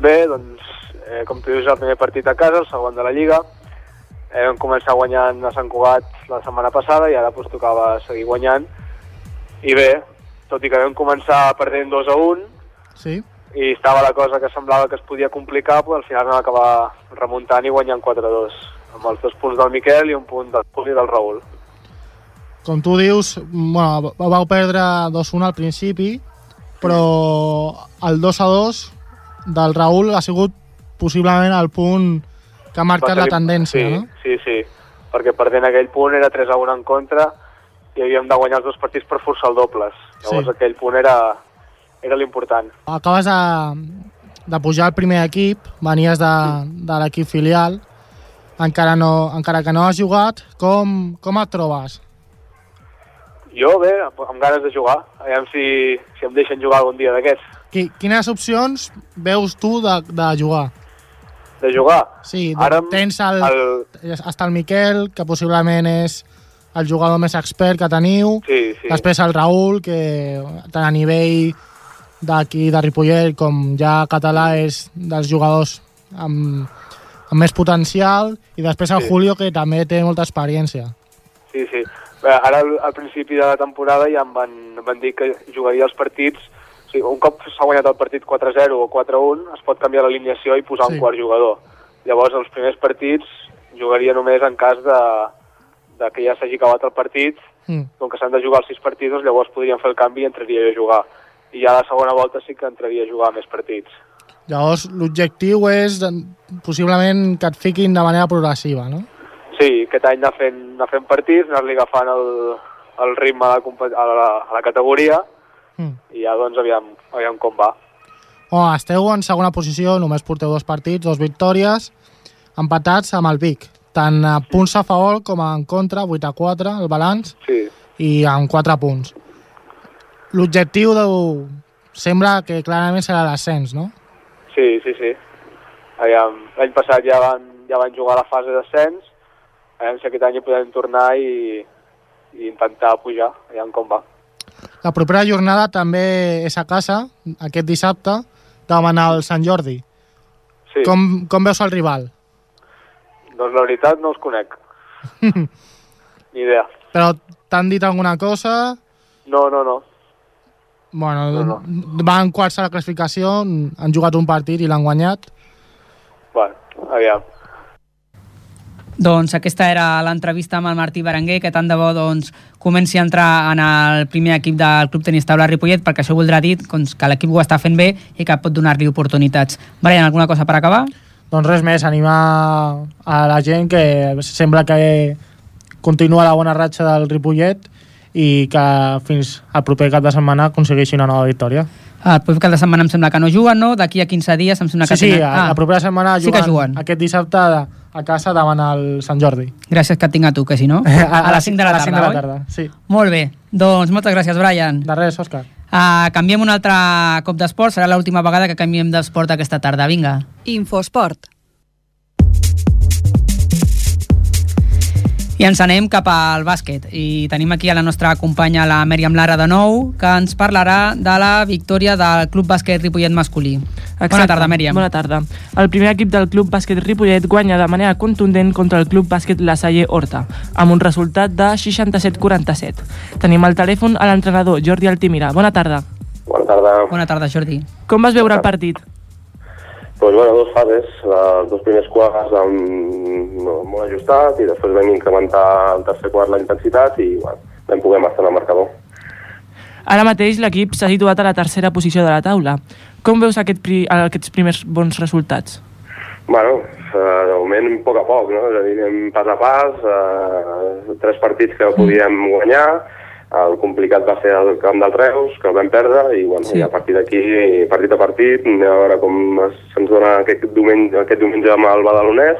Bé, doncs, eh, com tu dius, el primer partit a casa, el segon de la Lliga. Eh, vam començar guanyant a Sant Cugat la setmana passada i ara doncs, tocava seguir guanyant. I bé, tot i que vam començar perdent 2 a 1 Sí. i estava la cosa que semblava que es podia complicar, però al final vam acabar remuntant i guanyant 4 a 2 amb els dos punts del Miquel i un punt del Puli del Raül. Com tu dius, bueno, vau perdre 2-1 al principi, però el 2-2 del Raül ha sigut possiblement el punt que ha marcat la tendència, sí, no? Sí, sí, perquè perdent aquell punt era 3 a 1 en contra i havíem de guanyar els dos partits per forçar el dobles. Llavors Sí. aquell punt era, era l'important. Acabes de, de pujar al primer equip, venies de, de l'equip filial, encara, no, encara que no has jugat, com, com et trobes? Jo, bé, amb, ganes de jugar. Aviam si, si em deixen jugar algun dia d'aquests. Qui, quines opcions veus tu de, de jugar? De jugar? Sí, Ara tens el, el- Està el Miquel, que possiblement és el jugador més expert que teniu. Sí, sí. Després el Raül, que tant a nivell d'aquí de Ripollet com ja català és dels jugadors amb, amb més potencial i després el Sí. Julio que també té molta experiència Sí, sí. Bé, ara, al, principi de la temporada, ja em van, em van dir que jugaria els partits... O sigui, un cop s'ha guanyat el partit 4-0 o 4-1, es pot canviar l'alineació i posar Sí. un quart jugador. Llavors, els primers partits jugaria només en cas de, de que ja s'hagi acabat el partit. Mm. Com que s'han de jugar els sis partits, doncs llavors podríem fer el canvi i entraria jo a jugar. I ja a la segona volta sí que entraria a jugar més partits. llavors l'objectiu és possiblement que et fiquin de manera progressiva no? Sí, aquest any anar fent, anar fent partits, anar-li agafant el, el ritme a la, a la, a la categoria Mm. i ja doncs aviam, aviam com va. oh, esteu en segona posició, només porteu dos partits, dos victòries empatats amb el Vic tant a punts a favor com en contra 8 a 4 el balanç Sí. i amb 4 punts l'objectiu de... sembla que clarament serà l'ascens, no? Sí, sí, sí. L'any passat ja van, ja van jugar a la fase d'ascens, aviam si aquest any podem tornar i, i intentar pujar, aviam com va. La propera jornada també és a casa, aquest dissabte, davant el Sant Jordi. Sí. Com, com veus el rival? Doncs la veritat no us conec, (laughs) ni idea. Però t'han dit alguna cosa? No, no, no. Bueno, No, no, van quarts a la classificació, han jugat un partit i l'han guanyat. Bueno, aviam. Doncs aquesta era l'entrevista amb el Martí Berenguer, que tant de bo doncs, comenci a entrar en el primer equip del Club Tenis Taula Ripollet, perquè això voldrà dir doncs, que l'equip ho està fent bé i que pot donar-li oportunitats. Brian, alguna cosa per acabar? Doncs res més, animar a la gent que sembla que continua la bona ratxa del Ripollet i que fins al proper cap de setmana aconsegueixi una nova victòria. El proper cap de setmana em sembla que no juguen, no? D'aquí a 15 dies em sembla que Sí, sí, tenen... a, la propera setmana sí que juguen. aquest dissabte a, a casa davant el Sant Jordi. Gràcies que et tinc a tu, que si no... (laughs) A, les 5 de la a tarda, les 5 de la oi? tarda, sí. Molt bé. Doncs moltes gràcies, Brian. De res, Òscar. Uh, canviem un altre cop d'esport. Serà l'última vegada que canviem d'esport aquesta tarda. Vinga. Infosport. I ens anem cap al bàsquet. I tenim aquí a la nostra companya, la Mèriam Lara, de nou, que ens parlarà de la victòria del Club Bàsquet Ripollet masculí. Bona tarda, Mèriam. Bona tarda. El primer equip del Club Bàsquet Ripollet guanya de manera contundent contra el Club Bàsquet La Salle Horta, amb un resultat de 67-47. Tenim al telèfon a l'entrenador Jordi Altimira. Bona tarda. Bona tarda. Bona tarda, Jordi. Com vas veure el partit? Pues bueno, dos fases. Els dos primers quarts amb, no, molt ajustat i després vam incrementar el tercer quart la intensitat i bueno, vam poder estar en el marcador. Ara mateix l'equip s'ha situat a la tercera posició de la taula. Com veus aquest pri aquests primers bons resultats? Bueno, eh, de moment a poc a poc, no? És a dir, anem pas a pas, eh, tres partits que podíem guanyar, el complicat va ser el camp del Reus, que el vam perdre, i, bueno, Sí. i a partir d'aquí, partit a partit, a veure com se'ns dona aquest diumenge, aquest diumenge amb el Badalonès,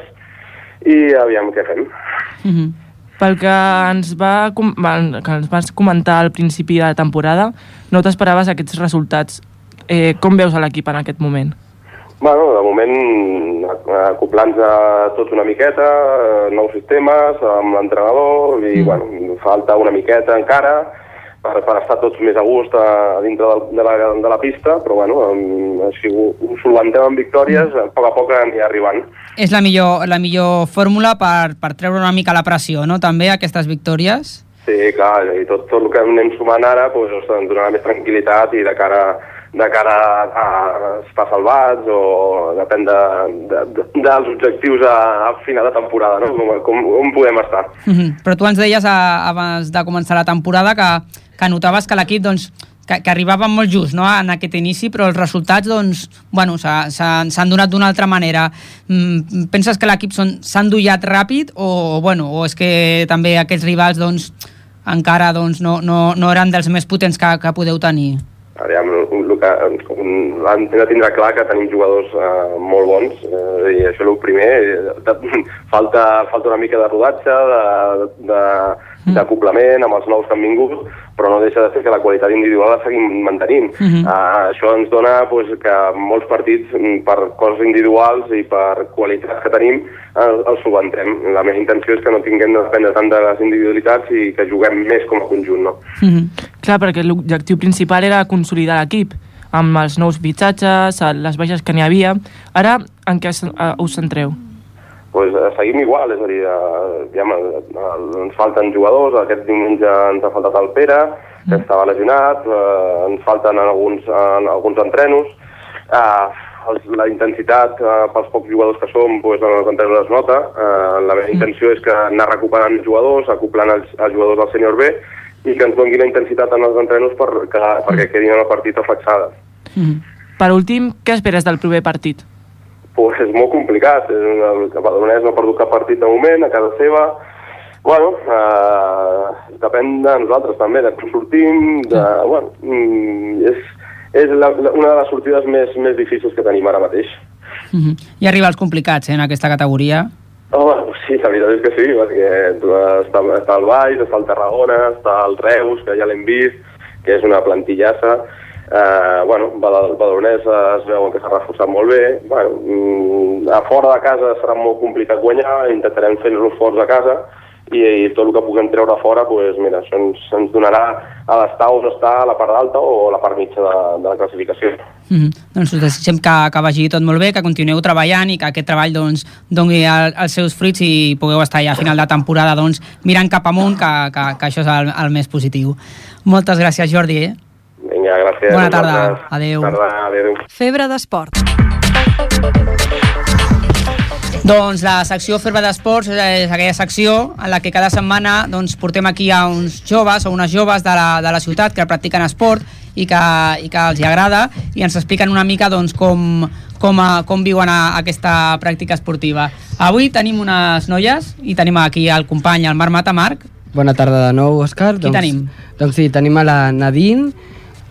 i aviam què fem. Mm -hmm. Pel que ens, va- que ens vas comentar al principi de la temporada, no t'esperaves aquests resultats. Eh, com veus a l'equip en aquest moment? Bueno, de moment a- acoplant-nos a tots una miqueta, eh, nous sistemes amb l'entrenador i mm. bueno, falta una miqueta encara per, per estar tots més a gust a, a dintre de, de, la, de la pista, però bueno, si ho, ho solventem amb victòries, a poc a poc anirà arribant. És la millor, la millor fórmula per, per treure una mica la pressió, no? També, aquestes victòries. Sí, clar, i tot, tot el que anem sumant ara doncs, ostres, ens donarà més tranquil·litat i de cara, de cara a estar salvats o depèn de, de, de, dels objectius a, a final de temporada, no? Com, com, on podem estar. Mhm. Però tu ens deies a, abans de començar la temporada que, que notaves que l'equip doncs, que, que arribava molt just no? en aquest inici, però els resultats doncs, bueno, s'ha- s'ha- s'han donat d'una altra manera. Mm, penses que l'equip s'ha endollat ràpid o, bueno, o és que també aquests rivals doncs, encara doncs, no, no, no eren dels més potents que, que podeu tenir? Aviam, l'han de tindre clar que tenim jugadors eh, molt bons eh, i això és el primer. Eh, (laughs) falta, falta una mica de rodatge, de, de, d'acoplament amb els nous que han vingut, però no deixa de ser que la qualitat individual la seguim mantenint. Mhm. Uh, això ens dona pues, que molts partits, mm, per coses individuals i per qualitats que tenim, el, els solventem. La meva intenció és que no tinguem de dependre tant de les individualitats i que juguem més com a conjunt, no? Mm -hmm. Clar, perquè l'objectiu principal era consolidar l'equip amb els nous fitxatges, les baixes que n'hi havia. Ara, en què us centreu? pues, eh, seguim igual, és a dir, eh, ja, eh, ens falten jugadors, aquest diumenge ens ha faltat el Pere, que estava lesionat, eh, ens falten en alguns, en alguns entrenos, eh, els, la intensitat eh, pels pocs jugadors que som pues, en els entrenos es nota, eh, la meva intenció és que anar recuperant jugadors, acoplant els, els jugadors del sènior B i que ens doni la intensitat en els entrenos per, que, perquè quedin en el partit aflexades. Mm -hmm. Per últim, què esperes del proper partit? pues és molt complicat. El Badalonès no ha perdut cap partit de moment, a casa seva. Bueno, eh, depèn de nosaltres també, de com sortim, de, bueno, mm, és, és la, la, una de les sortides més, més difícils que tenim ara mateix. Mm -hmm. I arriba als complicats, eh, en aquesta categoria. Bueno, sí, la veritat és que sí, perquè està, està el Baix, està el Tarragona, està el Reus, que ja l'hem vist, que és una plantillassa. Eh, bueno, Badal- Badalonès es veu que s'ha reforçat molt bé. Bueno, mm, a fora de casa serà molt complicat guanyar, intentarem fer-nos forts a casa i, i tot el que puguem treure a fora, pues, mira, això ens, ens donarà a l'estar on està a la part alta o a la part mitja de, de la classificació. Mm -hmm. Doncs us desitgem que, que vagi tot molt bé, que continueu treballant i que aquest treball doncs, doni el, els seus fruits i pugueu estar ja a final de temporada doncs, mirant cap amunt, que, que, que això és el, el més positiu. Moltes gràcies, Jordi. Eh? Vinga, gràcies. Bona tarda. Adéu. Tarda, adéu. Febre d'esport. Doncs la secció Ferba d'Esports és aquella secció en la que cada setmana doncs, portem aquí a uns joves o unes joves de la, de la ciutat que practiquen esport i que, i que els hi agrada i ens expliquen una mica doncs, com, com, a, com viuen a, aquesta pràctica esportiva. Avui tenim unes noies i tenim aquí el company, el Marc Mata. Marc, Bona tarda de nou, Òscar. Qui tenim? Doncs sí, tenim a la Nadine,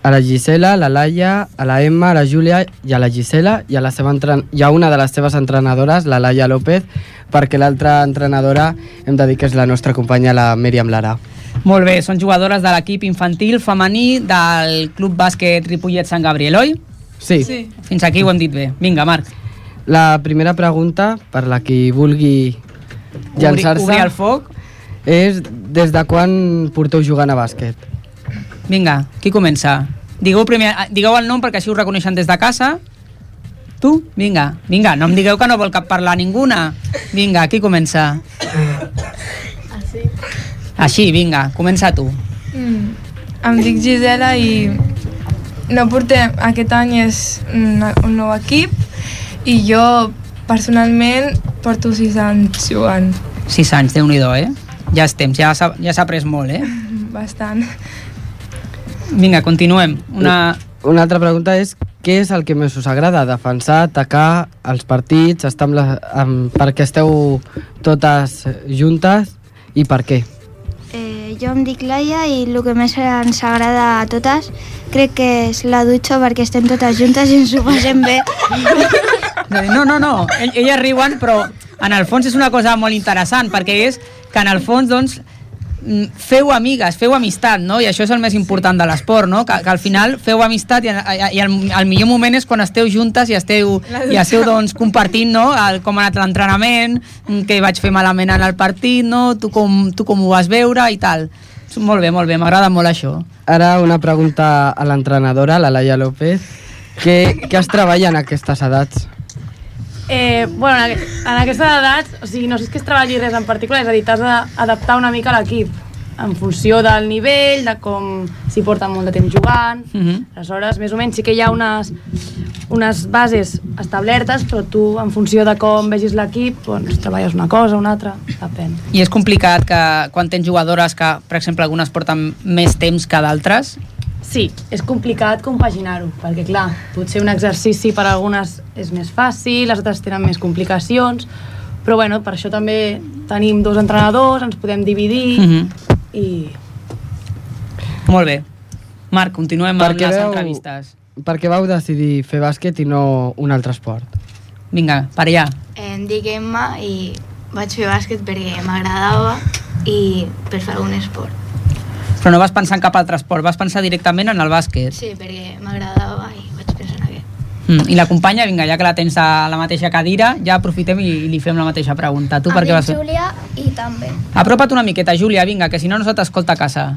a la Gisela, a la Laia, a la Emma, a la Júlia i a la Gisela i a, la seva entren... i a una de les seves entrenadores, la Laia López, perquè l'altra entrenadora hem de dir que és la nostra companya, la Míriam Lara. molt bé, són jugadores de l'equip infantil femení del Club Bàsquet Ripollet Sant Gabriel, oi? Sí. sí. Fins aquí ho hem dit bé. Vinga, Marc. La primera pregunta, per la qui vulgui llançar-se, Obrir el foc. és des de quan porteu jugant a bàsquet? Vinga, qui comença? Digueu, primer, digueu el nom perquè així ho reconeixen des de casa. Tu? Vinga, vinga, no em digueu que no vol cap parlar ninguna. Vinga, qui comença? Així, vinga, comença tu. Mm. Em dic Gisela i no portem, aquest any és un, un nou equip i jo personalment porto sis anys jugant. Sis anys, déu nhi eh? Ja és temps, ja s'ha ja après molt, eh? (laughs) Bastant. Vinga, continuem. Una... Una altra pregunta és què és el que més us agrada? Defensar, atacar els partits, estar amb la, amb, perquè esteu totes juntes i per què? Eh, jo em dic Laia i el que més ens agrada a totes crec que és la dutxa perquè estem totes juntes i ens ho passem bé. (laughs) No, no, no, Ell, elles riuen, però en el fons és una cosa molt interessant, perquè és que en el fons, doncs, feu amigues, feu amistat, no? I això és el més important de l'esport, no? Que, que al final feu amistat i, i el, el millor moment és quan esteu juntes i esteu, i esteu doncs, compartint, no? El, com ha anat l'entrenament, mm, què vaig fer malament en el partit, no? Tu com, tu com ho vas veure i tal. Molt bé, molt bé, m'agrada molt això. Ara una pregunta a l'entrenadora, la Laia López. Què, què es treballa en aquestes edats? Eh, bueno, en, aqu en aquestes edats, o sigui, no sé si és que es treballi res en particular, és a dir, t'has d'adaptar una mica a l'equip en funció del nivell, de com s'hi porten molt de temps jugant. Mm -hmm. Aleshores, més o menys sí que hi ha unes, unes bases establertes, però tu, en funció de com vegis l'equip, doncs, treballes una cosa, una altra, depèn. I és complicat que quan tens jugadores que, per exemple, algunes porten més temps que d'altres, Sí, és complicat compaginar-ho, perquè clar, potser un exercici per a algunes és més fàcil, les altres tenen més complicacions, però bueno, per això també tenim dos entrenadors, ens podem dividir Mhm. i Molt bé. Marc, continuem amb les veu- entrevistes. Per què vau decidir fer bàsquet i no un altre esport? Vinga, per allà. Em dic Emma i vaig fer bàsquet perquè m'agradava i per fer algun esport. Però no vas pensar en cap altre esport, vas pensar directament en el bàsquet. Sí, perquè m'agradava i vaig pensar en aquest. Mm. I la companya, vinga, ja que la tens a la mateixa cadira, ja aprofitem i, i li fem la mateixa pregunta. Tu per què vas fer? Júlia i també. Apropa't una miqueta, Júlia, vinga, que si no no se t'escolta a casa.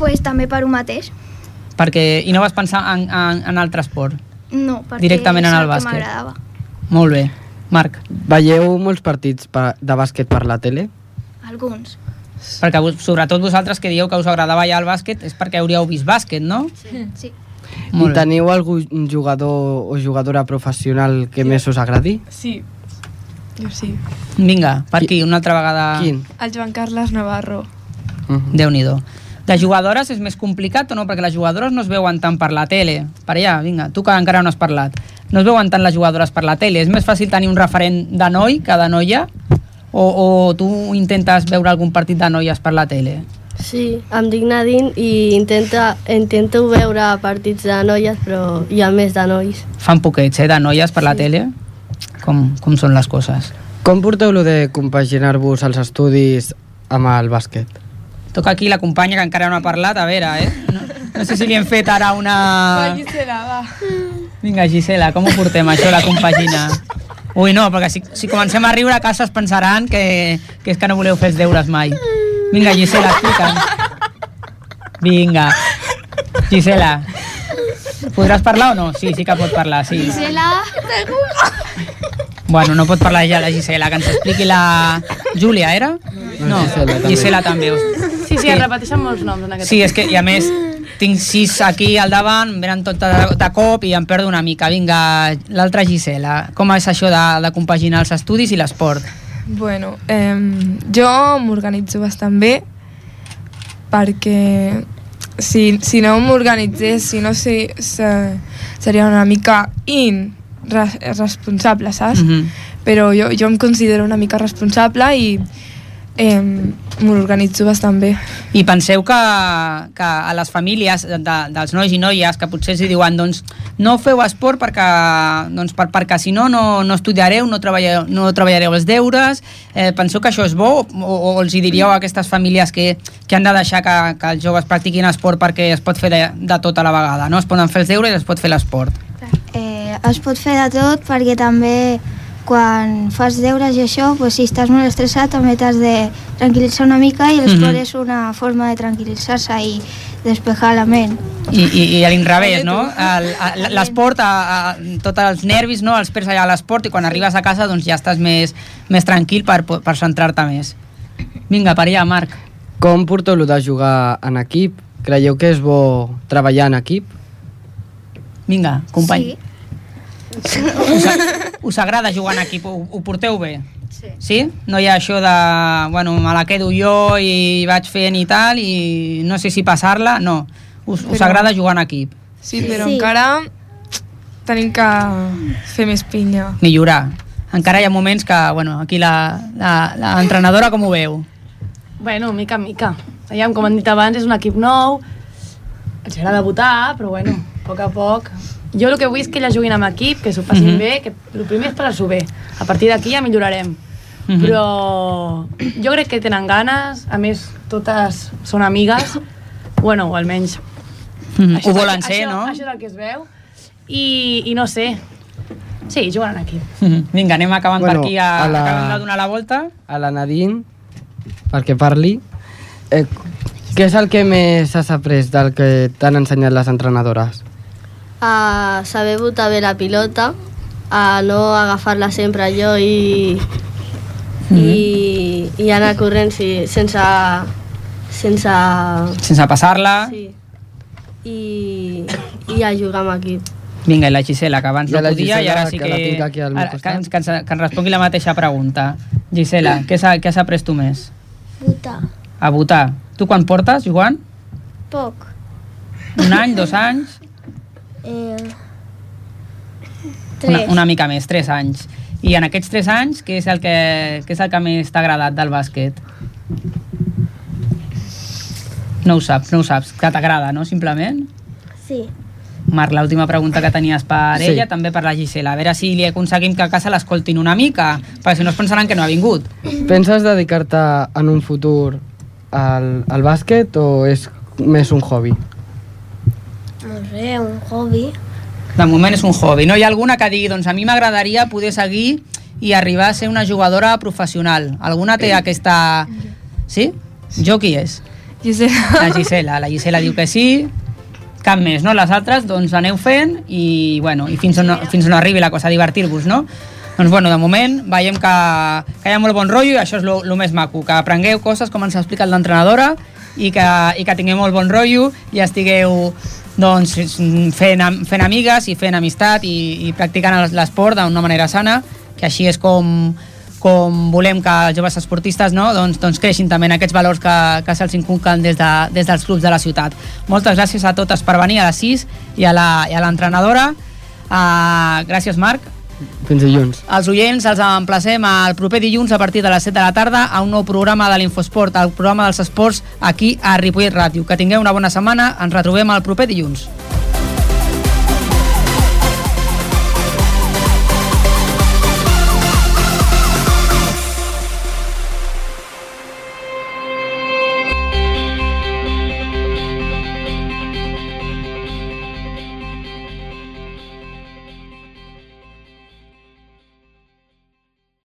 Pues també per un mateix. Perquè, I no vas pensar en, en, en altre esport? No, perquè Directament en el que bàsquet. m'agradava. Molt bé. Marc, Veieu molts partits de bàsquet per la tele? Alguns. Perquè sobretot vosaltres que dieu que us agradava ja el bàsquet és perquè hauríeu vist bàsquet, no? Sí. sí. Molt I teniu algun jugador o jugadora professional que més us agradi? Sí, jo sí. Vinga, per aquí, una altra vegada. Quin? El Joan Carles Navarro. Déu-n'hi-do. De jugadores és més complicat o no? Perquè les jugadores no es veuen tant per la tele. Per allà, vinga, tu que encara no has parlat. No es veuen tant les jugadores per la tele. És més fàcil tenir un referent de noi que de noia? O, o tu intentes veure algun partit de noies per la tele? Sí, em dic Nadine i intenta, intento veure partits de noies, però hi ha més de nois. Fan poquets, eh, de noies per la tele? Com, com són les coses? Com porteu lo de compaginar-vos els estudis amb el bàsquet? Toca aquí la companya que encara no ha parlat, a veure, eh? No, no sé si li hem fet ara una... Gisela, va. Vinga, Gisela, com ho portem, això, la compagina? Ui, no, perquè si, si comencem a riure a casa es pensaran que, que és que no voleu fer els deures mai. Vinga, Gisela, explica'm. Vinga. Gisela, podràs parlar o no? Sí, sí que pot parlar, sí. Gisela. Bueno, no pot parlar ja la Gisela, que ens expliqui la... Júlia, era? No, Gisela també. Gisela també. Sí, sí, es repeteixen molts noms en aquest Sí, és que, i a més, tinc sis aquí al davant, venen tot de, de cop i em perdo una mica. Vinga, l'altra Gisela, com és això de, de compaginar els estudis i l'esport? Bueno, eh, jo m'organitzo bastant bé perquè si, si no m'organitzés, si no sé, se, seria una mica in responsable, saps? Mhm. Però jo, jo em considero una mica responsable i eh, m'organitzo bastant bé. I penseu que, que a les famílies de, dels nois i noies que potser els diuen doncs, no feu esport perquè, doncs, per, perquè si no, no, no estudiareu, no treballareu, no treballareu els deures, eh, penseu que això és bo o, o els hi diríeu a aquestes famílies que, que han de deixar que, que els joves practiquin esport perquè es pot fer de, de tot a la vegada, no? Es poden fer els deures i es pot fer l'esport. Eh, es pot fer de tot perquè també quan fas deures i això, pues, si estàs molt estressat també t'has de tranquil·litzar una mica i l'esport Mhm. és una forma de tranquil·litzar-se i despejar la ment. I, i, i a l'inrevés, no? L'esport, tots els nervis, no? els perds allà a l'esport i quan arribes a casa doncs ja estàs més, més tranquil per, per centrar-te més. Vinga, per allà, Marc. Com porteu lo de jugar en equip? Creieu que és bo treballar en equip? Vinga, company. Sí. Us, us agrada jugar en equip? Ho, ho porteu bé? Sí. Sí? No hi ha això de, bueno, me la quedo jo i vaig fent i tal i no sé si passar-la, no. Us, us Però- agrada jugar en equip? Sí, però Sí. encara tenim que fer més pinya. Millorar. Encara hi ha moments que, bueno, aquí la, la, la entrenadora com ho veu? Bueno, mica en mica. Aviam, com han dit abans, és un equip nou, ens agrada votar, però bueno, a poc a poc. Jo el que vull és que elles juguin amb equip, que s'ho passin Mhm. bé, que el primer és passar-s'ho bé. A partir d'aquí ja millorarem. Mhm. Però jo crec que tenen ganes, a més, totes són amigues, bueno, o almenys... Mhm. això Ho volen ser, això, no? Això és el que es veu. I, i no sé, sí, juguen en equip. Mhm. Vinga, anem acabant Bueno, per aquí, a, a la- acabem de donar la volta. A la Nadine, perquè parli, eh, què és el que més has après del que t'han ensenyat les entrenadores? A saber botar bé la pilota, a no agafar-la sempre jo i, i, i anar corrent sí, sense, sense... Sense passar-la. Sí. I, I a jugar amb equip. Vinga, i la Gisela, que abans I no la podia i Gisela, ara sí que que... aquí al ara, que, ens, que, ens, que ens respongui la mateixa pregunta. Gisela, què s'ha- què has après tu més? Votar. A votar. Tu quan portes, jugant? Poc. Un any, dos anys? (laughs) Eh, Una, tres. una mica més, tres anys. I en aquests tres anys, què és el que, què és el que més t'ha agradat del bàsquet? No ho saps, no ho saps. Que t'agrada, no? Simplement. Sí. Marc, l'última pregunta que tenies per Sí. ella, també per la Gisela. A veure si li aconseguim que a casa l'escoltin una mica, perquè si no es pensaran que no ha vingut. Penses dedicar-te en un futur al, al bàsquet o és més un hobby? No sé, un hobby. De moment és un hobby. No hi ha alguna que digui, doncs a mi m'agradaria poder seguir i arribar a ser una jugadora professional. Alguna té aquesta... Sí? Jo qui és? Gisela. La Gisela. La Gisela diu que sí, cap més, no? Les altres, doncs, aneu fent i, bueno, i fins on, fins on arribi la cosa, a divertir-vos, no? Doncs, bueno, de moment veiem que, que hi ha molt bon rotllo i això és el més maco, que aprengueu coses com ens ha explicat l'entrenadora i que, i que tingueu molt bon rotllo i estigueu doncs, fent, fent amigues i fent amistat i, i practicant l'esport d'una manera sana, que així és com, com volem que els joves esportistes no? doncs, doncs creixin també en aquests valors que, que se'ls inculquen des, de, des dels clubs de la ciutat. Moltes gràcies a totes per venir a les 6 i a la- i a l'entrenadora. Uh, gràcies, Marc. Fins dilluns. Els oients els emplacem el proper dilluns a partir de les 7 de la tarda a un nou programa de l'Infosport, el programa dels esports aquí a Ripollet Ràdio. Que tingueu una bona setmana, ens retrobem el proper dilluns.